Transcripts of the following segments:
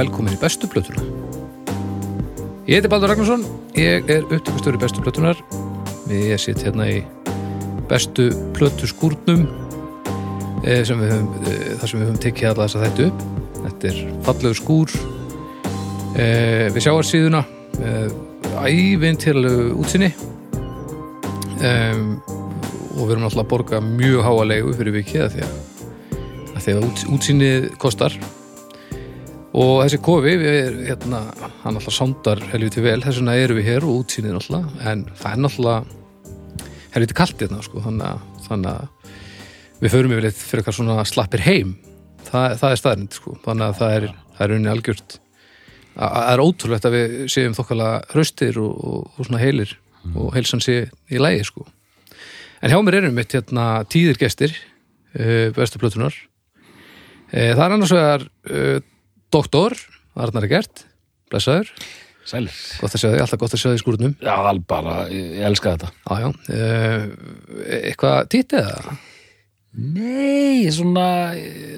velkomin í bestu plötuna. Ég heiti Baldur Ragnarsson, ég er upptökustöru bestu plötunar. Við sitt hérna í bestu plötu skúrnum eh, sem við höfum, eh, þar sem við höfum tekið alla þess að þetta upp. Þetta er fallegu skúr eh, við sjáarsíðuna, ævintýralegu útsinni og við erum alltaf að borga mjög háa leigu fyrir vikið að því að, að útsýnið kostar og þessi kofi við, hérna, hann alltaf sándar helviti vel, þess vegna erum við hér og útsýnið alltaf, en það er alltaf helviti kallt hérna sko, þannig að, við förum yfir litt fyrir eitthvað svona slappir heim. Það, það er staðrind sko, þannig að það er, það er unni algjört það er ótrúlegt að við séum þokkala hraustir og, og, og svona heilir mm. og heilsan sé í lægi sko. En hjá mér erum mitt hérna tíðir gestir uh, bestu plötunar uh, það er annars vegar uh, doktor, Arnar Egert blessaður, Sælir. gott að sjá þig alltaf gott að sjá þig í skúrnum Já, alveg bara, ég, elska þetta. já, já, uh, eitthvað títið eða? Nei, svona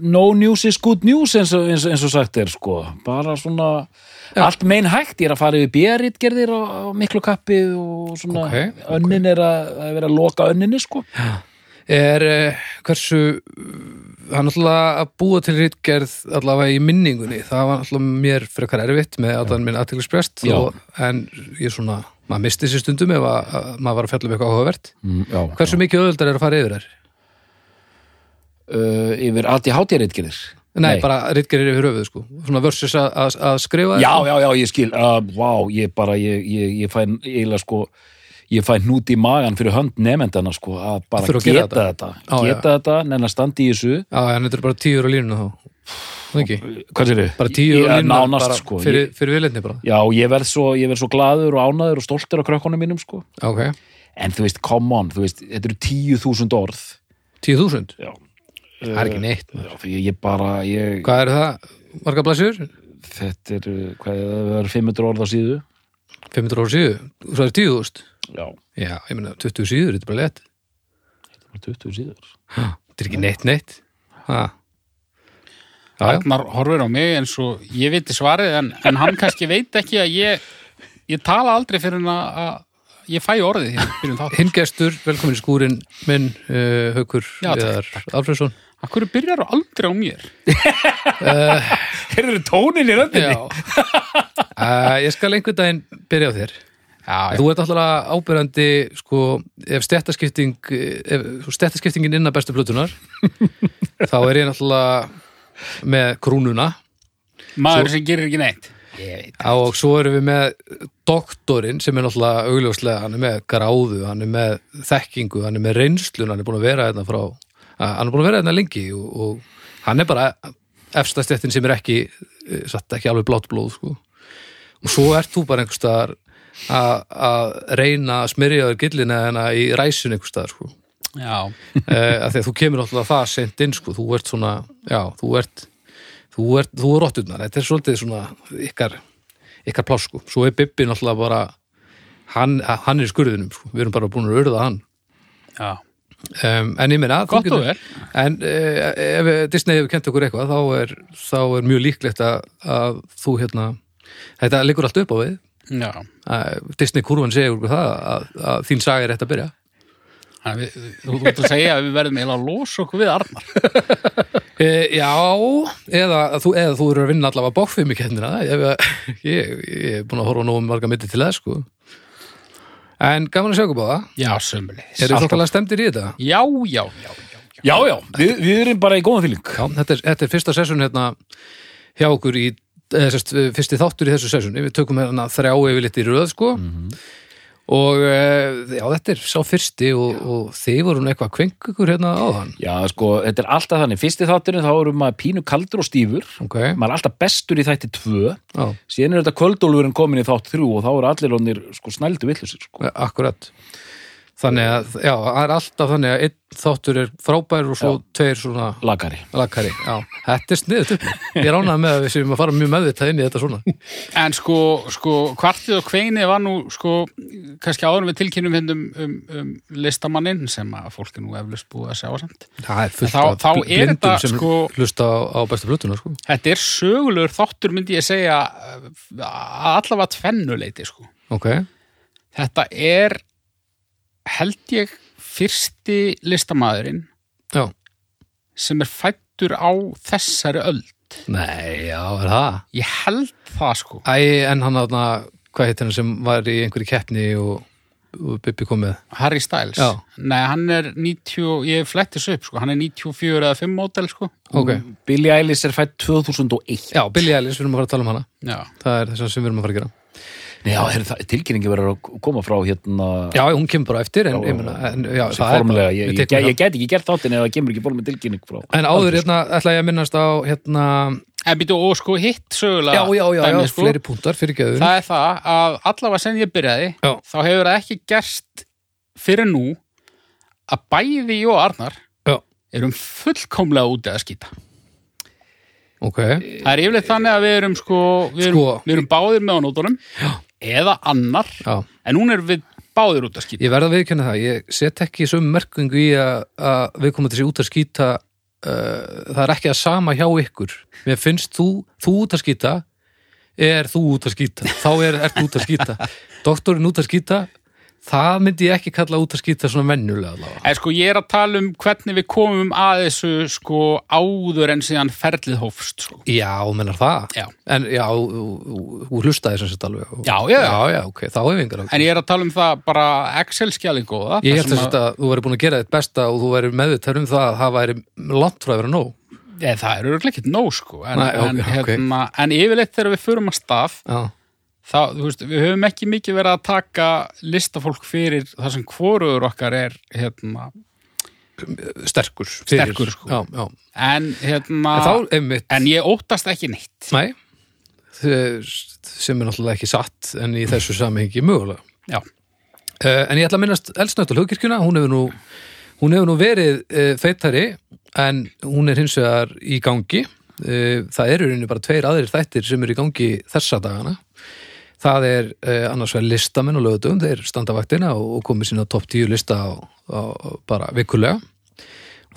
no news is good news eins og, eins, og- eins og sagt er sko. Bara svona Já. allt mein hægt. Ég er að fara yfir bérritgerðir á, á miklu kappi og svona Ok, ok. önnin er að, að vera að loka önninni sko. er uh, hversu hann ætla að búa til rítgerð allavega í minningunni það var alltaf mér frekar erfitt með allan minn aðtilsprest Já. en ég svona, maður misti sér stundum ef að, að maður var að fjalla um eitthvað áhugavert Mm, já. hversu mikið öðuldar er að fara yfir þær? Uh, yfir ADHD-ritgerðir. Nei, bara rítgerðir yfir höfuð sko svona versus að, skrifa Já, já, já, ég skil. Uh, vá, ég bara, ég, ég, ég fæ eiginlega sko, ég fæ hnút í magan fyrir hönd nefendana sko, að bara geta gera þetta. þetta. Já, geta þetta, nenn að standa í þessu. já, en þetta er bara tíur á línuna þá Það ekki, Hvað sér þið? bara á línuna Nánast bara sko. fyrir, fyrir viðleitni bara já, ég verð, svo, ég verð svo glaður og ánæður og stoltur á krökkunum mínum sko. ok, En þú veist, come on, þú veist, þetta eru tíu þúsund orð. tíu þúsund Já. það er ekki neitt Já, ég bara, ég, hvað er það, marga blæsjur? þetta er, hvað, það er 500 orð á síðu. 500 ára síðu, þú sagði tíu þúst Já, Já, ég meina 20 síður, þetta er bara lett það er 20 síður. Þetta er ekki neitt neitt. Já, Arnar horfir á mig eins og ég veit svarið en, en hann kannski veit ekki að ég ég tala aldrei fyrir hann að að ég fæ orðið hér fyrir þátt hinn gestur, velkomin í skúrin minn, uh, Haukur Viðar Alfredsson Akkur byrjar aldrei á mér? Heyrðu tónin í röndinni? Já. Uh, Ég skal einhvern daginn byrja á þér Já, Þú ert alltaf ábyrjandi sko, ef stettaskipting ef stettaskiptingin innan bestu plötunar þá er ég náttúrulega með krúnuna. Maður sem gerir ekki neitt. Og svo erum við með doktorinn sem er náttúrulega augljóslega, hann er með gráðu, hann er með þekkingu, hann er með reynslun, hann er búin að vera hérna frá, hann er búin að vera hérna lengi og, og hann er bara efsta stettin sem er ekki, eh, satt ekki alveg blátt blóð, sko. Og svo ert þú bara einhvers staðar að reyna að smyrja þér gillina hérna í ræsun einhvers staðar, sko. Já, Eh, að þú kemur náttúrulega það sent inn, sko, þú ert svona, já, þú ert þú ert, þú er rotturnar, þetta er svolítið svona ykkar, ykkar pláss sko. svo er Bibbi náttúrulega bara hann, hann er í skurðinum, sko. við erum bara búin að urða hann. Já, um, en ég vel. En uh, ef Disney hefur kent okkur eitthvað þá er, þá er mjög líklegt að, að þú hérna þetta liggur allt upp á við Disney kurvan segir okkur það að, að þín saga er rétt að byrja. Við, þú þú ert að segja að við verðum eiginlega að losa okkur við Arnar. E, já, eða þú, eða þú eru að vinna allavega bókfimi kennina ég, ég, ég er búin að horfa nógum marga myndi til það sko. En gaman að sjá okkur báða. Já, sömulegis eru þokkalega stemdir í þetta? Já, já, já, já, já. Já, já, við, við erum bara í góðan. Já, þetta er, þetta er fyrsta sessun hérna hjá okkur í eða, sérst, fyrsti þáttur í þessu sessunni, við tökum hérna þrjá yfir litt í röð sko og e, já, þetta er sá fyrsti og, og þið voru nú eitthvað að kvenk ykkur hérna áðan Já, sko, þetta er alltaf þannig. Fyrsti þátturinn þá erum maður pínu kaldur og stífur. ok, Maður er alltaf bestur í þætti tvö. já, Síðan er þetta kvöldólfurinn komin í þátt þrjú og þá eru allir honir sko snældu villusir, sko. akkurat þannig að, já, það er alltaf þannig að einn þáttur er frábær og svo tveir svona lagari lagkari, já, þetta er sniðut upp ég er ánægð með að við séum að fara mjög meðvitað inn í þetta svona En sko, sko, kvartið og kveini var nú, sko, kannski áður við tilkynum hérna um, um, um listamanninn sem að fólk er nú eflust búið að sjá samt. það er fullt Þá- af þá er blindum þetta, sem sko- hlusta á, á bestu flutuna sko. Þetta er sögulegur þáttur, myndi ég segja, að allavega tvennuleiti, sko. ok, Þetta er, held ég, fyrsti listamaðurinn já, sem er fættur á þessari öld. nei, já, er það Ég held það, sko. Æ, en hann aðna, hvað heitir hann sem var í einhverju keppni og, og Bibi kom með Harry Styles. Já. Nei, hann er 90, ég flettis upp, sko. Hann er 94 eða 5 mótel, sko. ok, Billie Eilish er fætt 2001 já, Billie Eilish, við erum að fara að tala um hana Já. það er þess að sem við erum að fara að gera Nei, já, er tilkynningi verður að koma frá hérna já, hún kemur bara eftir en, Já, ég er bara- ég, ég, ég, get ekki gert þáttin ef það kemur ekki formulega tilkynning frá en áður, hérna, ætla ég að minnast á hérna, En býtu, og sko hitt sögulega já, já, já, já, dæmi, sko, fleiri púntar fyrir geður Það er það að allavega sem ég byrjaði Já. þá hefur það ekki gerst fyrir nú að bæði ég og Arnar Já. erum fullkomlega úti að skýta. ok, Það er yfirleitt þannig að við erum sko, við erum, Sko. við erum báðir með á nótunum eða annar, já. en hún er við báðir út að skýta. Ég verð að viðkynna það, ég set ekki sömu merkingu í að, að við komum þessi út að skýta uh, það er ekki að sama hjá ykkur. Mér finnst þú, þú út að skýta er þú út að skýta þá er þú út að skýta doktorinn út að skýta það myndi ég ekki kalla út að skýta svona venjulega allavega En sko ég er að tala um hvernig við komum að þessu sko áður en síðan ferlið hófst sko. Já, mennar það Já. en já, þú- hlustaði þess að þetta alveg Já, já, já. já, ok, þá hef ég engar En ég er að tala um það bara Excel-skjali góða. Ég held þess að þú væri búin að gera þitt besta og þú væri meðvitað um það að það væri langt frá að vera nóg Ég, það er örugglega ekkert nóg sko en, Nei, ok, en, hérna, en yfirleitt þegar við förum að stað Þú veist, við höfum ekki mikið verið að taka listafólk fyrir það sem hvoruður okkar er hérna, sterkur fyrir. Sterkur, sko. Já, já en hérna En þá, einmitt, en ég óttast ekki neitt Nei, sem er náttúrulega ekki satt en í þessu samhengi mögulega. Já, Uh, en ég ætla að minnast eldsnögt á hlugkirkjuna, hún hefur nú, hún hefur nú verið uh, feittari en hún er hins vegar í gangi. Uh, það eru rauninni bara tveir aðrir þættir sem eru í gangi þessa dagana. Það er uh, annars vegar listamenn og lögutum, þeir standa vaktina og, og komið sína topp 10 lista á, á, bara vikulega.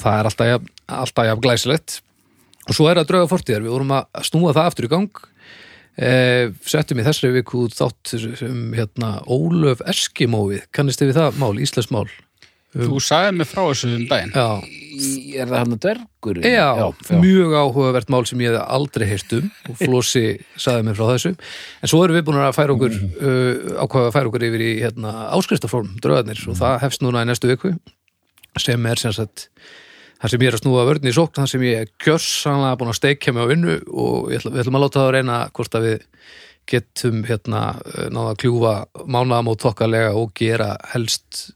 Það er alltaf, jafn- alltaf jafn glæsilegt. Og svo er það drauga fortíðar, við vorum að snúa það aftur í gang eh, settum í þessari viku þátt um hérna Ólöf Eskimóið, kannist þið við það mál, Íslands mál þú sagði mig frá þessu um daginn. Já, Er það hann að dvergur? já, mjög áhugavert mál sem ég hef aldrei heyrt um og Flósi saði mér frá þessu. En svo erum við búin að færa okkur uh, ákvaða að færa okkur yfir í hérna, áskriftaform draugarnir. Og það hefst núna í næstu viku sem er sem sagt þar sem ég er að snúa vörðin í sókn þar sem ég er kjörsanlega búin að steikja mig á vinnu og ætla, við ætlum að láta það að reyna hvort að við getum hérna náða að kljúfa mánaðamót þokkalega og gera helst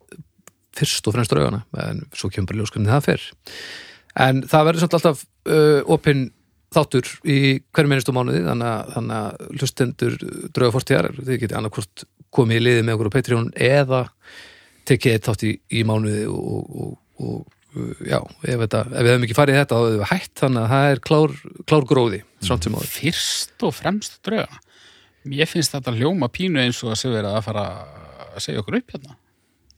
fyrst og fremst draugana en svo kemur bara ljóskunni það fyrr en það verður samt alltaf uh, opinn þáttur í hverjum einustu mánuði þannig að, hlustendur draugafortíðar, þið getið annarkvort komið í liði með okkur á Patreon eða tekið eitt þátt í, í mánuði og, og, og uh, já, ef, þetta, ef við hefum ekki farið í þetta þá hefum við hætt þannig að það er klár, klár gróði fyrst og fremst drauga. Ég finnst þetta hljóma pínu eins og að verið að fara að segja okkur upp hérna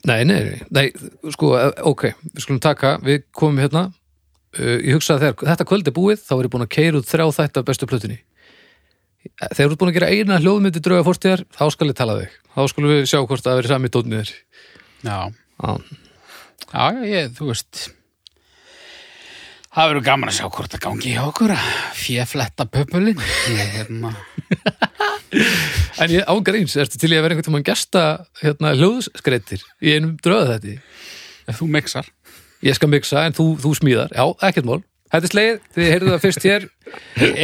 Nei, nei, nei, sko, eh, ok, við skulum taka, við komum hérna, uh, ég hugsa að þegar þetta kvöld er búið, þá er ég búin að keira út þrjá þætt af bestu plötunni. Þegar þú ert búin að gera eina hljóðmyndi drauga fórstíðar, þá skal ég tala við. Þá skulum við sjá hvort það verið sami já, Já, já, já, ég, þú veist það verður gaman að sjá hvort það gangi hjá okkur að fjefletta pöpulinn ég, hérna, En ég ágreins, ertu til í að vera einhvern tímann gesta hérna, hljóðskreitir í einum drauga þetta? ef þú mixar Ég skal miksa, en þú, þú smíðar. Já, ekkert mál. Þetta er slegið, þið heyrðu það fyrst hér.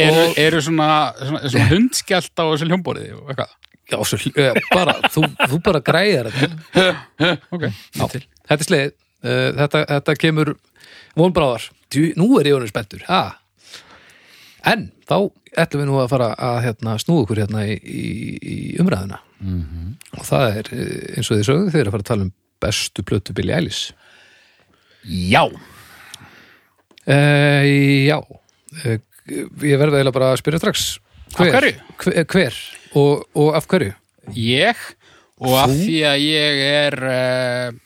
eru, eru svona, svona, svona hundskjalt á þessu hljómborði og eitthvað Já, svo, eh, bara, þú, þú bara græðar þetta. ok, Já, þetta er sleið uh, þetta, þetta kemur vonbráðar Djú, nú er ég honum spenntur ha. en þá ætlum við nú að fara að hérna, snúa okkur hérna í, í, í umræðuna. -hmm. og það er eh, eins og þið sögðu þeir að fara að tala um bestu plötu Billie Eilish. Já, uh, Já. Uh, Ég verði eiginlega bara að spyrja strax. Hver, hverju? Hver, hver? Og, og af hverju? Ég? Og af því að ég er uh,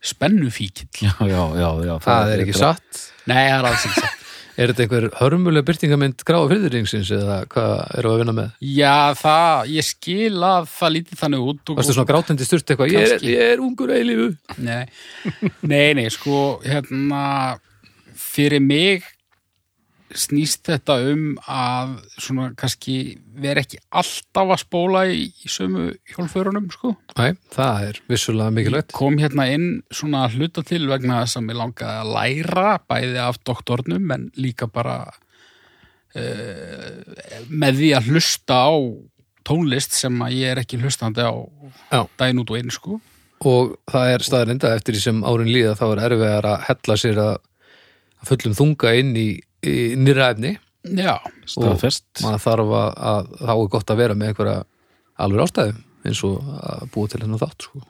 spennufíkill. já, já, já, já Það er ekki satt Nei, það er alls ekki satt. Er þetta einhver hörmuleg byrtingamind gráa fyrðuringsins eða hvað við að vinna með? Já, það, ég skil að það lítið þannig út. og- Varstu svona grátandi sturt eitthvað? Ég er, ég er ungur eilífu Nei, nei, nei, sko, hérna, fyrir mig snýst þetta um að svona kannski vera ekki alltaf að spóla í, í sömu hjólförunum, sko. Nei, það er vissulega mikilvægt Kom hérna inn svona hluta til vegna þess að mér langaði að læra bæði af doktornum en líka bara uh, með því að hlusta á tónlist sem að ég er ekki hlustandi á Já. daginn út og inn, sko. og það er staðarinda eftir því sem árin líða þá er erfiðar að hella sér að fullum þunga inn í, í nýra efni Já, Staðfest maður þarf að, að þá er gott að vera með einhverja alveg ástæðum eins og að búa til hennar þátt sko.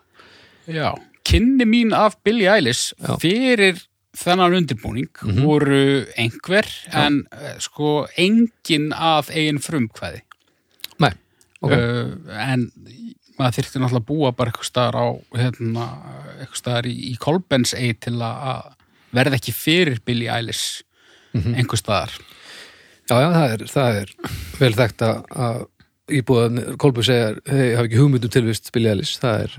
Já, kynni mín af Billie Eilish Já. fyrir þennan undirbúning Mhm. voru einhver en uh, sko engin af eigin frumkvæði Nei, ok, uh, en maður þyrfti náttúrulega að búa bara eitthvað staðar á hérna, eitthvað staðar í, í Kolbens eigi til að verða ekki fyrir Billie Eilish Mhm. einhver staðar. Já, já, það er, það er vel þekkt að, íbúðan Kolbu segjar, hei, hafi ekki hugmyndum tilvist Eilish, það er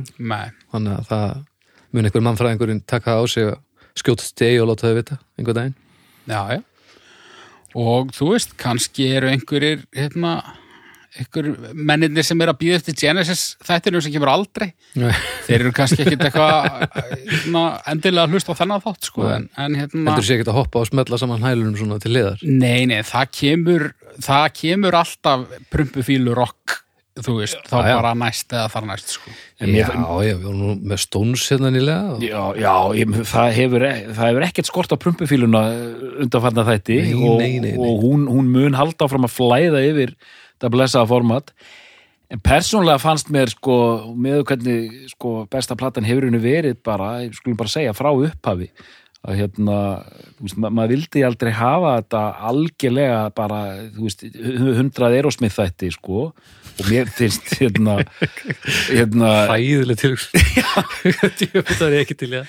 þannig að það mun einhver mannfræðingurinn taka á sig að skjóta stegi og láta þau vita einhver daginn. Já, já. Og þú veist, kannski eru einhverjir hérna einhver mennirnir sem er að býða eftir Genesis þættinu sem kemur aldrei. Nei. þeir eru kannski ekkit eitthvað endilega að hlusta á þennan þátt sko, en, en hérna heldur sé ekki að hoppa og smetla saman hælunum svona til liðar nei, nei, það kemur það kemur alltaf prumpufílu rock þú veist, þá Já, já. bara næst eða þar næst sko. En Já, mér- já, við vorum nú með stóns hérna nýlega og... Já, já ég, það, hefur, það hefur ekkert skort á prumpufíluna undanfarnar þætti Nei, og, nei, nei, nei. og hún, hún mun halda fram að flæða yfir þetta blessaða format en persónlega fannst mér sko með hvernig sko besta platan hefur henni verið bara, ég skulum bara segja frá upphafi að hérna, þú veist, ma maður vildi aldrei hafa þetta algjörlega bara, þú veist, hundrað erosmið þætti sko og mér finnst hérna hérna Æðileg til Það er ekki til, já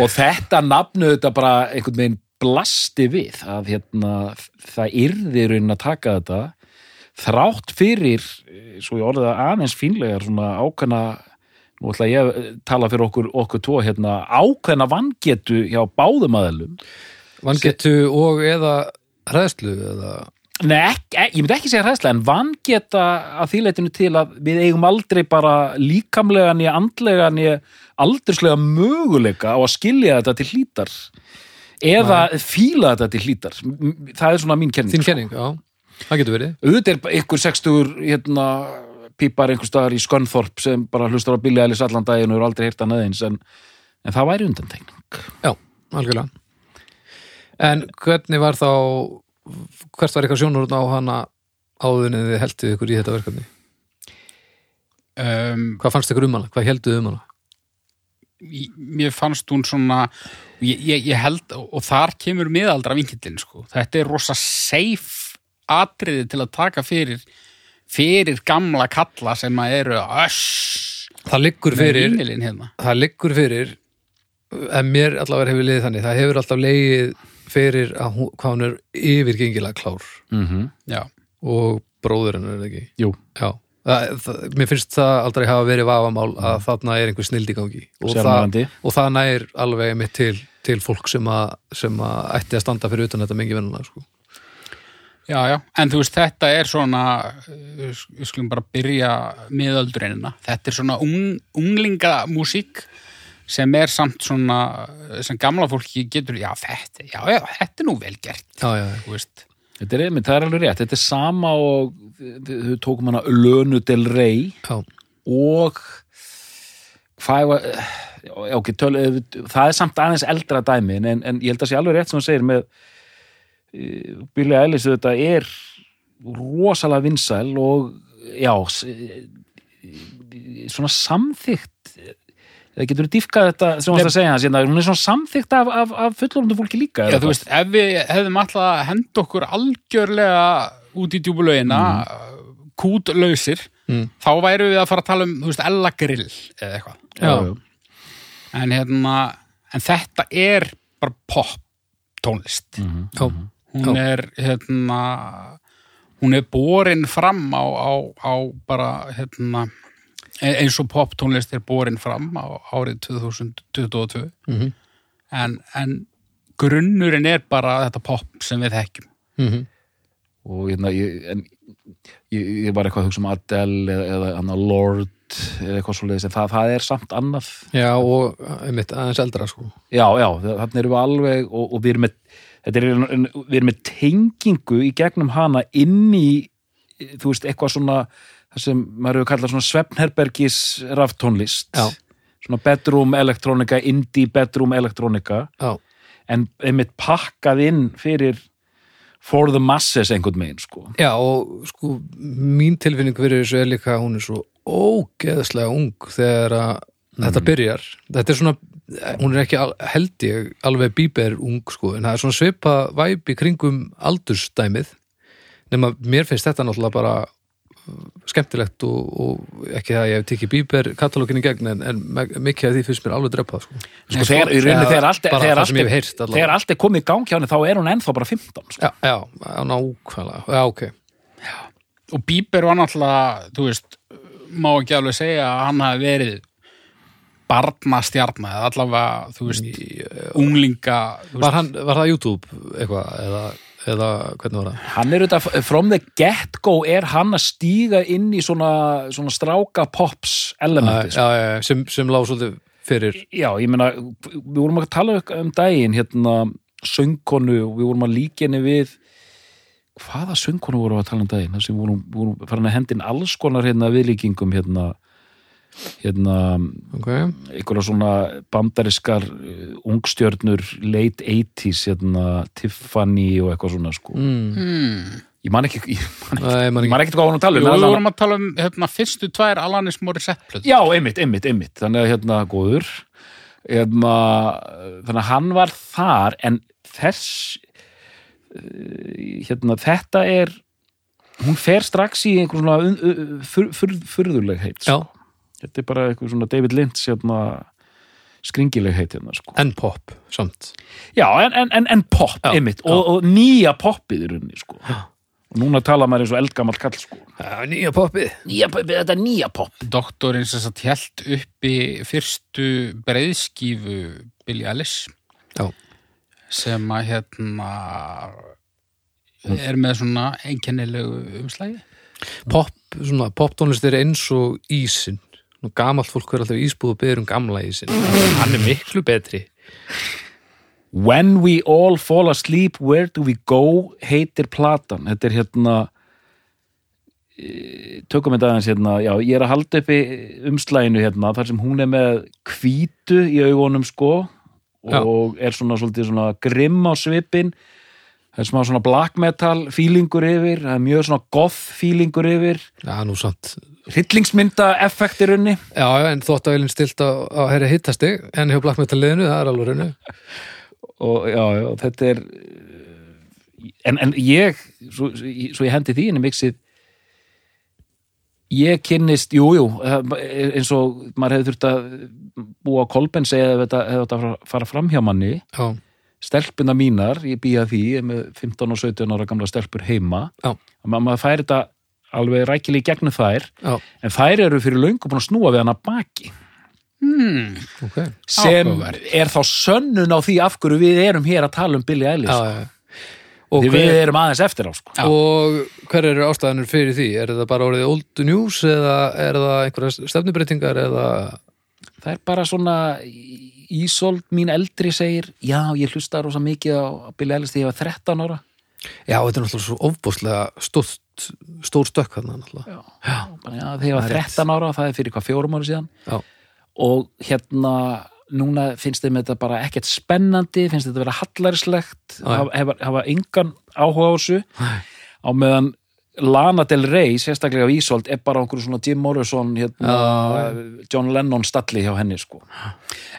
og þetta nafnu þetta bara einhvern veginn blasti við að hérna, það yrði raunin að taka þetta þrátt fyrir eh, svo ég orðið að aðeins fínlegar svona ákveðna nú ætla ég að tala fyrir okkur, okkur tvo hérna, ákveðna vangetu hjá báðum aðelum Vangetu og eða hræðslu eða Nei, ekki, ég myndi ekki segja hræðslega en vangeta að þýleitinu til að við eigum aldrei bara líkamlega nýja andlega nýja aldurslega möguleika á að skilja þetta til hlítar eða fíla þetta til hlítar. Það er svona mín kenning þín kenning, já, það getur verið. Auðvitað er ykkur 60 hérna, pípar einhver staðar í Skönþorp sem bara hlustar á Billy Ellis allan daginn og er aldrei heyrt hann aðeins en, en það væri undantekning. Já, algjörlega. En hvernig var þá hvert var eitthvað sjónur á hana áðunni þið heldið ykkur í þetta verkefni? um, Hvað fannst ykkur um hana? Hvað helduð um hana? mér fannst hún svona ég, ég, ég held, og þar kemur miðaldra vinkillin, sko. Þetta er rosa safe atriði til að taka fyrir fyrir gamla kalla sem að eru öss Það liggur fyrir hérna. það liggur fyrir en mér allavega hefur liðið þannig það hefur alltaf legið fyrir að hún, hvað hún er yfirgengilega klár. Mm -hmm. Já, og bróðurinn er ekki? Jú, Já, það, það, mér finnst það aldrei hafa verið vafamál að þarna er einhver snild í gangi. Og það, og það nær alveg mitt til, til fólk sem að, sem að ætti að standa fyrir utan þetta mengi vinnuna sko. já, já, en þú veist þetta er svona uh, við skulum bara byrja miðöldurinnina. Þetta er svona ung, unglingamúsík sem er samt svona sem gamla fólki getur, já þetta, já, já, þetta er nú vel gert, Já, já, þú. Þetta er einmitt, það er alveg rétt, þetta er sama og þau tókum hana Lönu del Rey já. og hvað var já, ok, töl, það er samt aðeins eldra dæmi en, en ég held að sé alveg rétt sem hún segir með uh, Billy Ellis þetta er rosalega vinsæl og já s- svona samþykkt eða getur þú dýfkað þetta sem þú varst að segja hans hérna, hún er svona samþykkt af, af, af fullorðundu fólki líka Já, þú veist, ef við hefðum alltaf að henda okkur algjörlega út í djúbulögina mm. kútlausir Mm. þá væru við að fara að tala um, þú veist, Ella Grill eða eitthvað Já. en hérna, en þetta er bara pop tónlist Mhm. Já, hún er hérna hún er borin fram á, á, á bara hérna eins og pop tónlist er borin fram á árið 2022 Mhm. en, en grunnurinn er bara þetta pop sem við þekkjum Mhm. og hérna ég, en, ég, ég var eitthvað að hugsa um Adele eða, eða Lord eða eitthvað svo leiðis en það, það er samt annað Já, og einmitt aðeins eldra sko já, já, þannig erum við alveg og, og við erum með þetta er, við erum með tengingu í gegnum hana inn í þú veist, eitthvað svona sem maður hefur kallað svona svefnherbergis raftónlist. Svona bedroom elektrónika, indie bedroom elektrónika en einmitt pakkað inn fyrir for the masses einhvern megin sko. Já og sko mín tilfinning fyrir þessu er líka að hún er svo ógeðslega ung þegar að þetta byrjar. Þetta er svona, hún er ekki al, held ég alveg bíber ung sko en það er svona svipa væp í kringum aldursdæmið. Nema mér finnst þetta náttúrulega bara skemmtilegt og, og ekki það að ég hef tekið bíber katalógin í gegn en, en mikið af því finnst mér alveg dreppað sko. sko, þegar, í Eða þegar, allt, bara þegar, allavega. þegar allt er komið í gang hjá henni þá er hún ennþá bara 15 sko. Já, já, já, nákvæmlega Já, ok og Bieber var náttúrulega þú veist, má ekki alveg segja að hann hafi verið barnastjarna eða allavega, þú veist unglinga þú veist, Var, hann, var það YouTube eitthvað eða, eða hvernig var það? hann er auðvitað, from the get-go er hann að stíga inn í svona, svona stráka pops elementi já, já, já, sem, sem lág svolítið fyrir Já, ég meina, við vorum að tala um daginn, hérna, söngkonu við vorum að líka henni við hvaða söngkonu vorum við að tala um daginn? Þar sem við vorum, vorum farin að hendin alls konar hérna viðlíkingum hérna hérna, ok, einhverja svona bandariskar uh, ungstjörnur late 80s, hérna Tiffany og eitthvað svona, sko mm. hmm. ég man ekki, ég man ekki, Nei, man ég man ekki hvað hún að tala Jú, um við en vorum að tala um hérna, fyrstu tvær Alanis Morissette. Já, einmitt, einmitt, einmitt þannig að hérna góður hérna, þannig að hann var þar en þess eh, hérna, þetta er hún fer strax í einhver svona un- u- fur, fur, furðulegheit Já, sko. Þetta er bara eitthvað svona David Lynch hérna, skringilegheit hérna, sko. en pop samt Já, en, en, en, en pop, Já, einmitt já. og, og nýja poppið í rauninni sko. og núna tala maður eins og eldgamall kall sko. Já, nýja poppið nýja poppið, þetta er nýja popp Doktorinn sem satt hjælt uppi fyrstu breiðskífu Billie Eilish Já, sem að hérna er með svona einkennilegu umslægi. pop, svona, poptónlist er eins og ísin Nú, gamalt fólk er alltaf í ísbúð og beður um gamla ísin Hann er miklu betri. When we all fall asleep, where do we go heitir platan, þetta er hérna e, tökum þetta aðeins hérna, já, ég er að halda uppi umslæginu hérna, þar sem hún er með hvítu í augunum sko og er svona svolítið svona grimm á svipin það er smá svona black metal feelingur yfir, það er mjög svona goth feelingur yfir, Já, nú samt hryllingsmynda effektir unni Já, já, en þóttavélinn stilt á, á herri hittastig en hjá Black Metal liðinu, það er alveg rauninu og já, já, þetta er en, en ég svo, svo ég hendi því inn í mixið ég kynnist jú, jú, eins og maður hefði þurft að búa á kolben segja hefði þetta fara, fara fram hjá manni. Já, stelpuna mínar, ég býja því ég er með 15 og 17 ára gamla stelpur heima. Já, að ma- maður fær þetta alveg rækilega í gegnum þær já, en þær eru fyrir löngu búin að snúa við hana baki Hmm. ok sem Áhugavert. er þá sönnun á því af hverju við erum hér að tala um Billie Eilish Já. Og, því við hver, erum aðeins eftir á sko. og hver eru ástæðanur fyrir því? Er það bara orðið old news eða er það einhverja stefnubreitingar eða það er bara svona Ísold mín eldri segir já, ég hlusta rosa mikið á Billie Eilish þegar ég var 13 ára Já, þetta er náttúrulega svo ofbúslega stórt, stór stökk þarna náttúrulega. já, bara, já, þegar ég var Það er rétt. 13 ára það er fyrir hvað fjórum ára síðan Já, og hérna núna finnst þeim þetta bara ekkert spennandi finnst þetta vera hallarslegt Já. hafa, hafa, engan áhuga á þessu á meðan Lana Del Rey, sérstaklega á Ísold er bara okkur svona Jim Morrison hérna, John Lennon stalli hjá henni sko.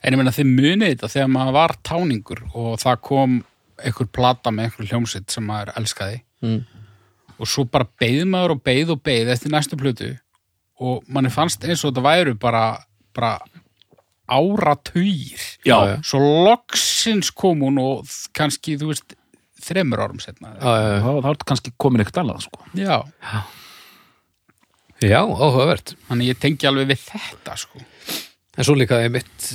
En ég meina þið munið þetta þegar maður var táningur og það kom einhver plata með einhver hljómsitt sem maður elskaði Mm. og svo bara beið maður og beið og beið eftir næstu plötu og manni fannst eins og þetta væru bara, bara áratugir Já, já. svo loksins kom hún og kannski, þú veist, þremur árum setna Já, já, já. þá þá er kannski komin eitthvað annað sko. Já, já, áhugavert þannig ég tengi alveg við þetta sko. En svo líka einmitt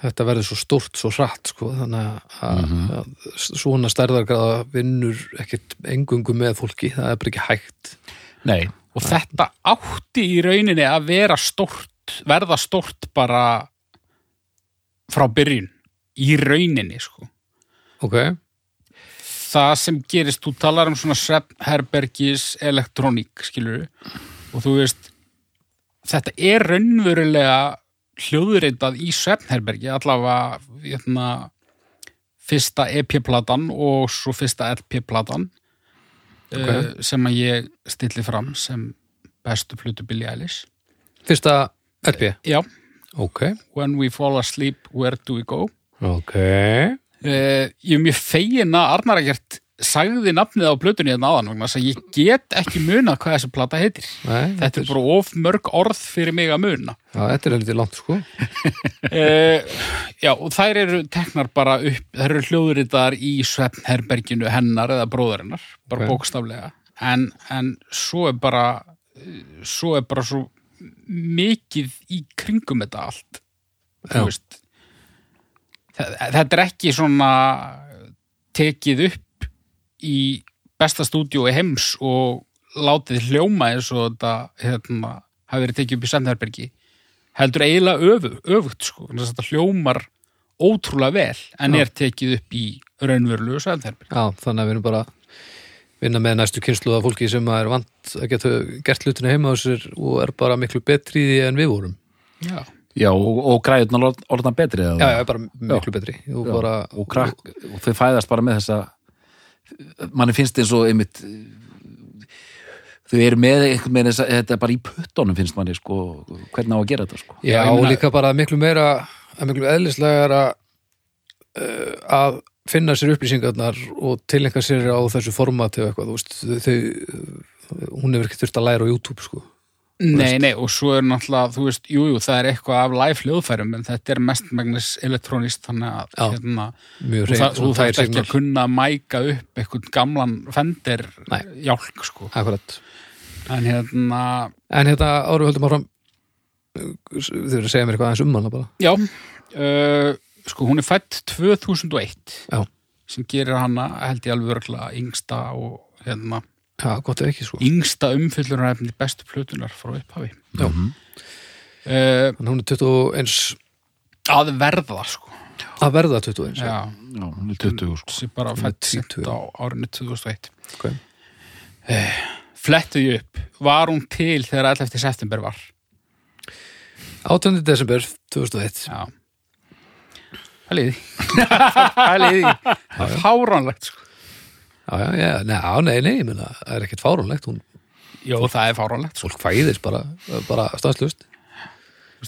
þetta verður svo stórt, svo hratt sko, þannig að, Mhm. að svona stærðargraða vinnur ekkit engungu með fólki, það er bara ekki hægt Nei, og þetta átti í rauninni að vera stórt, verða stórt bara frá byrjun í rauninni sko. Ok, það sem gerist, þú talar um svona svefnherbergis elektróník skilur og þú veist þetta er raunverulega hljóðuritað í svefnherbergi allavega hérna, fyrsta EP-platan og svo fyrsta LP-platan Ok. uh, sem að ég stilli fram sem bestu flutu Billie Eilish. Fyrsta LP Já, Ok, When We Fall Asleep, Where Do We Go? Ok. Uh, ég er mjög fegin að Arnar Egert sagði nafnið á plötunni hérna áðan vegna þess að ég get ekki munað hvað þessi plata heitir. Nei, Þetta er bara of mörg orð fyrir mig að muna. Já, þetta er heldur langt sko Uh, já, og þær eru teknar bara upp, þær eru hljóðuritar í svefnherberginu hennar eða bróðarinnar, bara Ok. bókstaflega. En, en svo er bara, eh, svo er bara svo mikið í kringum þetta allt. Þú veist, þe- þetta er ekki svona tekið upp í besta stúdíu í heims og látið hljóma eins og þetta hérna, hafi verið tekið upp í Sendherbergi heldur eiginlega öfu, öfugt sko, þannig að þetta hljómar ótrúlega vel en Já. er tekið upp í raunverulegu Sendherbergi Já, þannig að við erum bara vinna með næstu kynslu af fólki sem er vant að geta gert hlutinu heima á sér og er bara miklu betri í því en við vorum. Já, já og, og græðunar orðan betri eða? Já, já, bara miklu betri og, Já, bara, og, krakk, og þau fæðast bara með þessa manni finnst eins og einmitt þau eru með einhvern veginn þessa, þetta er bara í puttunum finnst manni sko, hvernig á að gera þetta sko. Já, og líka bara miklu meira að miklu eðlislega uh, að finna sér upplýsingarnar og tilengja sér á þessu formati og eitthvað, þú veist, þau hún hefur ekki þurft að læra á YouTube, sko Nei, nei, og svo er náttúrulega, þú veist, jú, jú, það er eitthvað af live hljóðfærum, en þetta er mestmægnis elektrónist, þannig að, Já. hérna, og það, þú þarf ekki að kunna mæka upp eitthvað gamlan fendir jálk, sko. Akkurat. En hérna, En hérna, árum höldum áfram þau eru að segja mér eitthvað aðeins um hana bara já, uh, sko, hún er fætt 2001, Já, sem gerir hana, held ég alveg örgla, yngsta og, hérna, já gott ekki, sko yngsta umfyllunarefni bestu plötunar frá upphafi. Já. Uh, Þannig hún er 21 að verða, sko. að verða 21 Já, já, hún er 20 sko. bara er fætt sent 20. á árinu 2001 Ok. flettu ég upp var hún til þegar 11. september var 18. desember 2001 já Hæliði Hæliði Fáránlegt sko Já, já, já, nei, nei, nei, meina, það er ekkert fáránlegt hún, Jó, það er fáránlegt. fólk fæðist bara, bara stanslust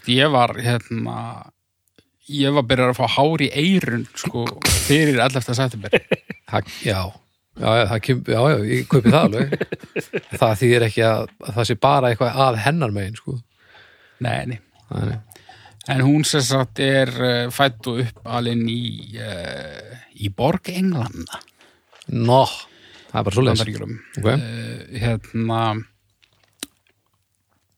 Ég var hérna Ég var byrjar að fá hár í eirun sko fyrir 11. september. Það, já, já, já, það kem, já, já, ég kaupi það alveg. Það þýðir ekki að, að það sé bara eitthvað að hennar megin, sko. Nei, nei. Nei. En hún sem sagt er uh, fætt og upp alinn í uh, í borg Englanda Nó, það er bara svo leins Bandaríkjunum. Ok. Eh, hérna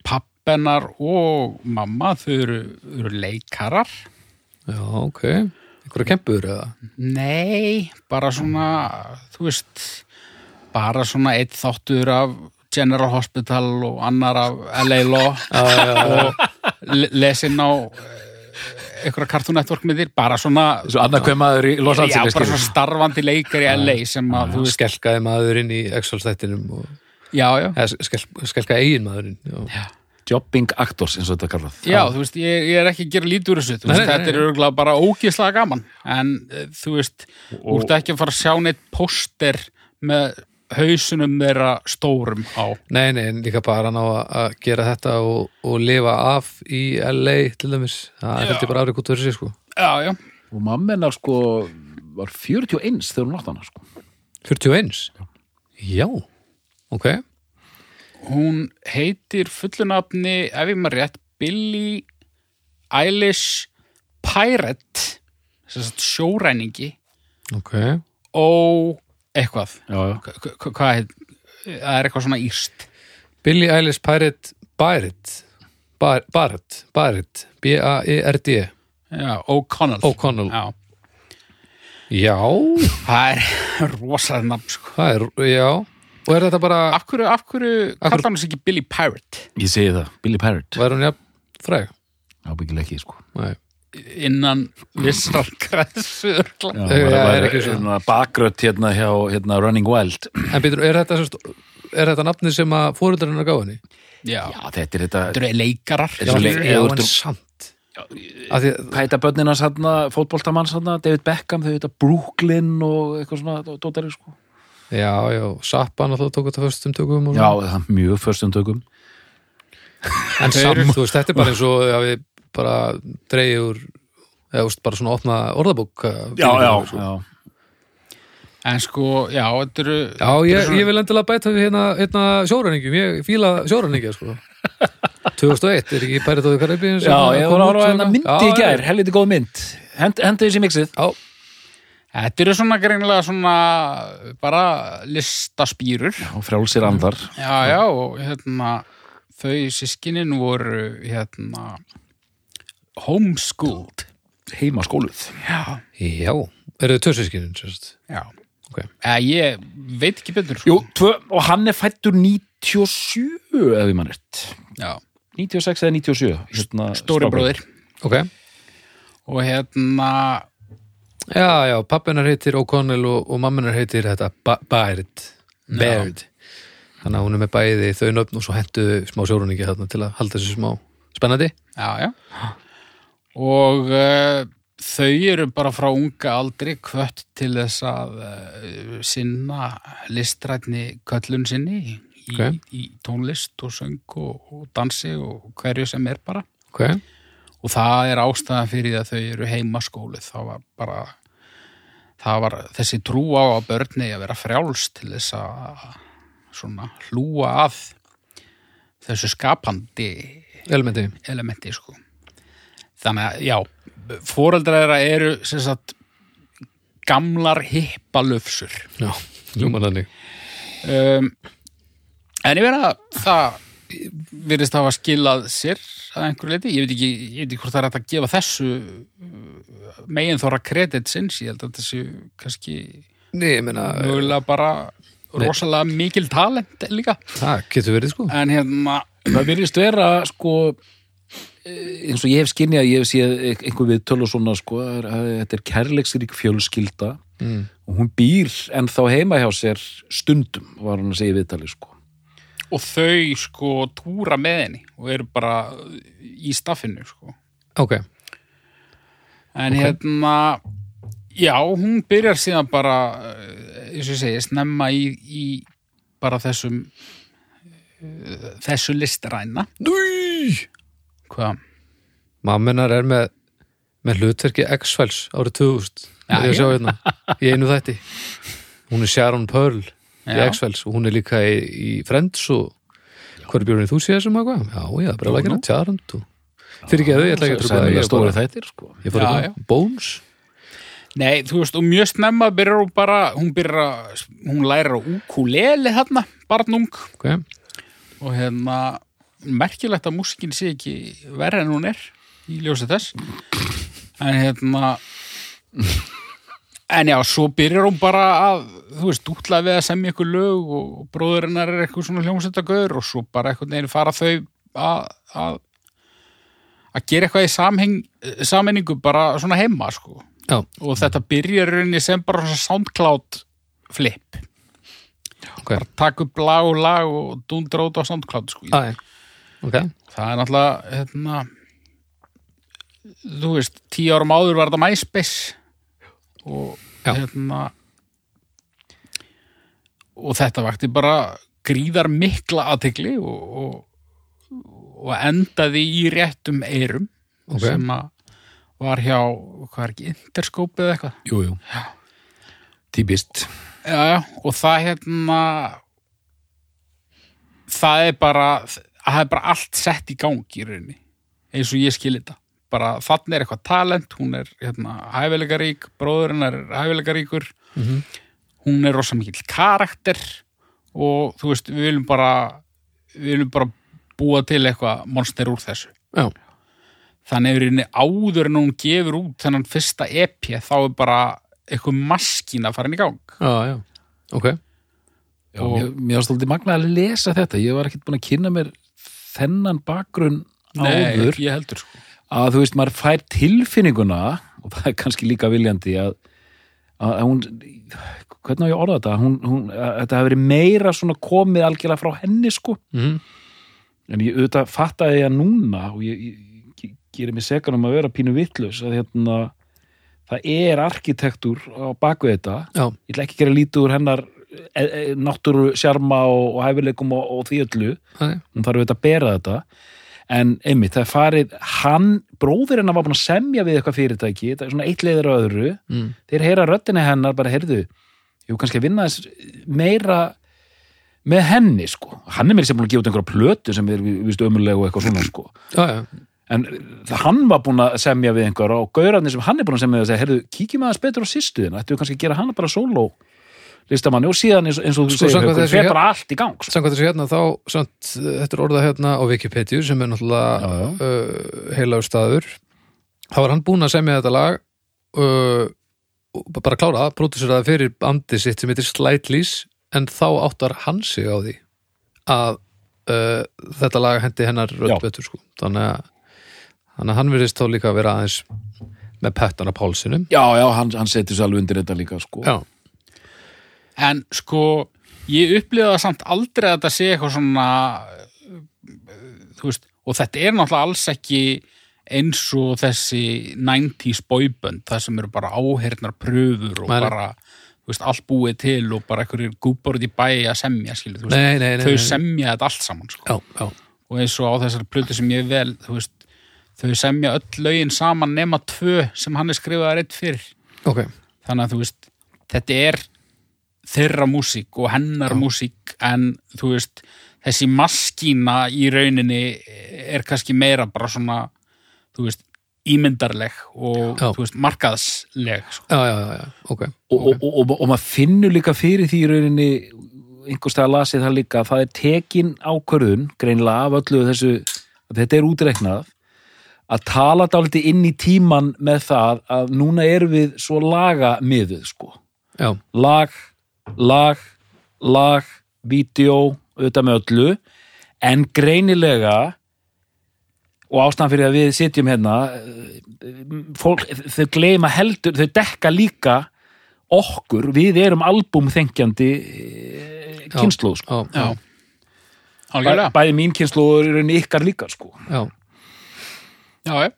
pappennar og mamma þau eru, eru leikarar. Já, ok, einhverja kempur eða? Nei, bara svona þú veist bara svona eitt þáttur af General Hospital og annar af LA Law. Og le- lesin á einhverja Cartoon Network miðir, bara svona Svo annað hver maður í Los já, Angeles bara skilur. svona starfandi leikar í LA sem að, þú veist, skelkaði maður inn í Excel-þættinum og já, já skelkaði eigin maðurinn já. Jobbing actors eins og þetta kallað Já, þú veist, ég, ég er ekki að gera lítið úr þessu veist, nei, þetta nei. er örgulega bara ógislega gaman en eh, þú veist, þú ert ekki að fara að sjá neitt póster með hausunum þeirra stórum á. Nei, nei, en líka bara ná að- að gera þetta og, og lifa af í LA til dæmis, það er heldur bara árið út fyrir sig sko. Já, já, og mamma hennar sko var 41 þegar hún átt hana sko. 41? Já, ok. Hún heitir fullunafni, ef ég maður rétt Billie Eilish Pirate sagt sjóræningi Ok, og eitthvað. Já, já. Hva- hva- hvað heit það er eitthvað svona írst Billie Eilish Pirate Barrett. Bar- Barrett, Barrett. B-A-E-R-D já, O'Connell. O'Connell. já, Já, það er rosalega nafn sko. það er, já. Og er þetta bara, af hverju, af hverju kallar hann sig ekki Billie Pirate? Ég segi það, Billy Parrott væri hún jafn fræg? ábyggilega ekki sko. Nei, innan vissar já, Já, já, er svona bakrött hérna hjá hérna Running Wild. En býtur, er þetta er þetta nafnið sem að fóröldarinn er gáðinni? já, já, þetta er þetta leikarar. Þetta er leik- já, ef þú en ert- samt. Af því, hvað heita börnin hans hérna, fótboltamanns hérna, David Beckham, þau heita Brooklyn og eitthvað svona dótari sko. Já, já, Sappa náttúrulega tók þetta fyrstum tökum og já, það er mjög förstum tökum. En samt, þú veist, þetta er bara eins og að við bara úr eða veist, bara svona opna orðabók já, já, sko. já. en sko, já, þetta eru Já, ég, ég vil endilega bæta við hérna, hérna sjóræningjum, ég fíla sjóræningja sko. 2001, er ekki Pærit og Karibíin já, ég var að horfa á hérna myndi í gær, helviti góð mynd Hend, hendi þessi mixið Já, Þetta eru svona greinilega svona bara listaspýrur. og frjálsir andar Já, já, og hérna þau sískinin voru hérna homeschooled. heima skóluð Já. já, eru þið törsískinin sérst Já. Ok. Eða, ég veit ekki betur. Jú, tvö, og hann er fættur 97 ef ég mann rétt Já. 96 eða 97 hérna, Stóri strákur. bróðir. Ok, Og hérna, já, já, pappinar heitir O'Connell og, og mamminar heitir þetta Ba- Baird Baird Þannig að hún er með bæði þau nöfn og svo hentu smá sjóræningi þarna til að halda þessu smá spennandi já, já. Og uh, þau eru bara frá unga aldri kvött til þess að uh, sinna listrætni köllun sinni í, Ok. í tónlist og söng og, og dansi og hverju sem er bara. Ok, og það er ástæðan fyrir því að þau eru heimaskólið það var bara það var þessi trú á að börni að vera frjáls til þess að svona hlúa að þessu skapandi elementi elementi sko þannig að já, þeirra eru sagt gamlar hippalöfsur Já, ljúman þannig. Um, en ég verða það virðist hafa skilað sér að einhverju leiti, ég veit ekki, ég veit ekki hvort það er að gefa þessu megin þóra kreditsins, ég held að þessu kannski Nei, meina, mögulega bara Nei. rosalega mikil talent líka, það getur verið sko. En hérna það virðist vera sko eh, eins og ég hef skinnið að ég hef séð einhver við tölu svona sko að að þetta er kærleiksrík fjölskylda mm. og hún býr en þá heima hjá sér stundum var hann að segja viðtali sko. Og þau sko túra með henni og eru bara í staffinu sko. Ok, En hérna, já, hún byrjar síðan bara, eh, eins og ég segi, snemma í, í bara þessum, eh, þessu listræna. Núi Hvað? Mamminar er með með hlutverki X-Files árið 2000 Já, er ég sjá hérna, í einu þætti hún er Sharon Pearl í. X-Files og hún er líka í, í Friends og er björnir þú séð þessum eitthvað? Já, já, bara gera nú. Sharon fyrir ekki að þau, ég ætla ekki að trúka það ég, bara- þættir sko ég fór að já. Bones Nei, þú veist, og mjög snemma byrjar hún bara, hún byrjar að, hún lærir á ukulele hérna, barnung, ok, og hérna, merkilegt að músikin sé ekki verri en hún er í ljósi þess. En hérna, en já, svo byrjar hún bara að, þú veist, útla við að semja ykkur lög og bróðurinnar er eitthvað svona hljómsveitagaur og svo bara eitthvað neginn fara þau að, að, að gera eitthvað í sammenningu bara svona heima, sko. já, Og þetta byrjar rauninni sem bara svona SoundCloud flip. ok Takk upp lag og lag og dundra út á SoundCloud, sko. Æ, ok, Það er náttúrulega, hérna, þú veist, tíu árum áður var þetta MySpace og Já. hérna og þetta vakti bara gríðar mikla aðtegli og, og, og endaði í réttum eyrum Ok. sem að var hjá, hvað er ekki, Interscope eða eitthvað jú, jú. Típist. Já, já, og það hérna það er bara það er bara allt sett í gang í rauninni eins og ég skil þetta. Bara þannig er eitthvað talent, hún er hérna, hæfileikarík, bróðurinn er hæfileikaríkur Mhm. hún er rosa mikill karakter og þú veist, við viljum bara við viljum bara búa til eitthvað monster úr þessu. Já, þannig er rauninni áður en hún gefur út þennan fyrsta EP þá er bara eitthvað maskína farin í gang. Já, já, ok. Já, Og- mér, mér var stoltið magna að lesa þetta. Ég var ekkert búin að kynna mér þennan bakgrunn áður. ég heldur sko að þú veist, maður fær tilfinninguna og það er kannski líka viljandi að, að hún hvernig á ég orða þetta hún, hún, að, þetta hefur verið meira svona komið algjörlega frá henni sko mm. en ég auðvitað fattaði ég að núna og ég, ég, ég gerir mig segan um að vera pínu vitlaus að hérna það er arkitektúr á baku þetta Já, ég ætla ekki að gera lítið úr hennar náttúru sjarma og, og hæfileikum og, og því öllu. Það hún þarf auðvitað að bera þetta. En einmitt, það farið hann, bróðir hennar var búin að semja við eitthvað fyrirtæki, þetta er svona eitt leiður á öðru. Mm. þeir heyra röddina hennar bara, heyrðu ég kannski að vinna þess meira með henni, sko. Hann er mér sem búin að gefa út einhverja plötu sem er viðst ömurlega og eitthvað svona, sko. Já, já, en það, hann var búin að semja við einhverja og gaurarnir sem hann er búin að semja við að segja, heyrðu, kíkjum aðeins betur á sýstuðina, ættu kannski að gera hana bara sóló listamanni og síðan eins, eins og þú Sko, segir, þessu fer bara allt í gang sko. samkvæmt þessu hérna þá samt, þetta er orðað hérna á Wikipedia sem er náttúrulega uh, heilagur staður þá var hann búinn að semja þetta lag uh, bara klára það, próduseraði fyrir bandi sitt sem heitir Slightlies en þá áttar hann sig á því að uh, þetta lag hendi hennar Já. rödd betur sko. þannig að, þannig að hann virðist þá líka að vera aðeins með pettana pálsinum já, já, hann, hann setur sér alveg undir þetta líka sko. Já, En sko, ég upplifa það samt aldrei að þetta sé eitthvað svona þú veist, og þetta er náttúrulega alls ekki eins og þessi 90s boybönd, það sem eru bara áhernar pröfur og nei. bara veist, allt búið til og bara einhverjir gúbar út í bæ að semja, skilur, nei, nei, nei, þau semja þetta allt saman, sko, Já, já, og eins og á þessari plötu sem ég vel, veist, þau semja öll lögin saman nema tvö sem hann er skrifaðar eitt fyrir. Ok. Þannig að þú veist þetta er þeirra músík og hennar músík en þú veist þessi maskína í rauninni er kannski meira bara svona þú veist ímyndarleg og Já. þú veist markaðsleg sko. Já, já, já, já, ok og, og, og, og, og maður finnur líka fyrir því í rauninni einhverstað að lasið það líka að það er tekin ákvörðun greinilega af öllu þessu að þetta er útreiknað að tala dálítið inn í tíman með það að núna erum við svo laga miðuð sko Já, lag, lag, lag vídeo, auðvitað með öllu en greinilega og ástæðan fyrir að við sitjum hérna eh, fólk, þau gleyma heldur þau dekka líka okkur, við erum albúmþengjandi Já. kynnslóð sko. já, já, bæði mín kynnslóð og ykkar líka sko. já. Já, já.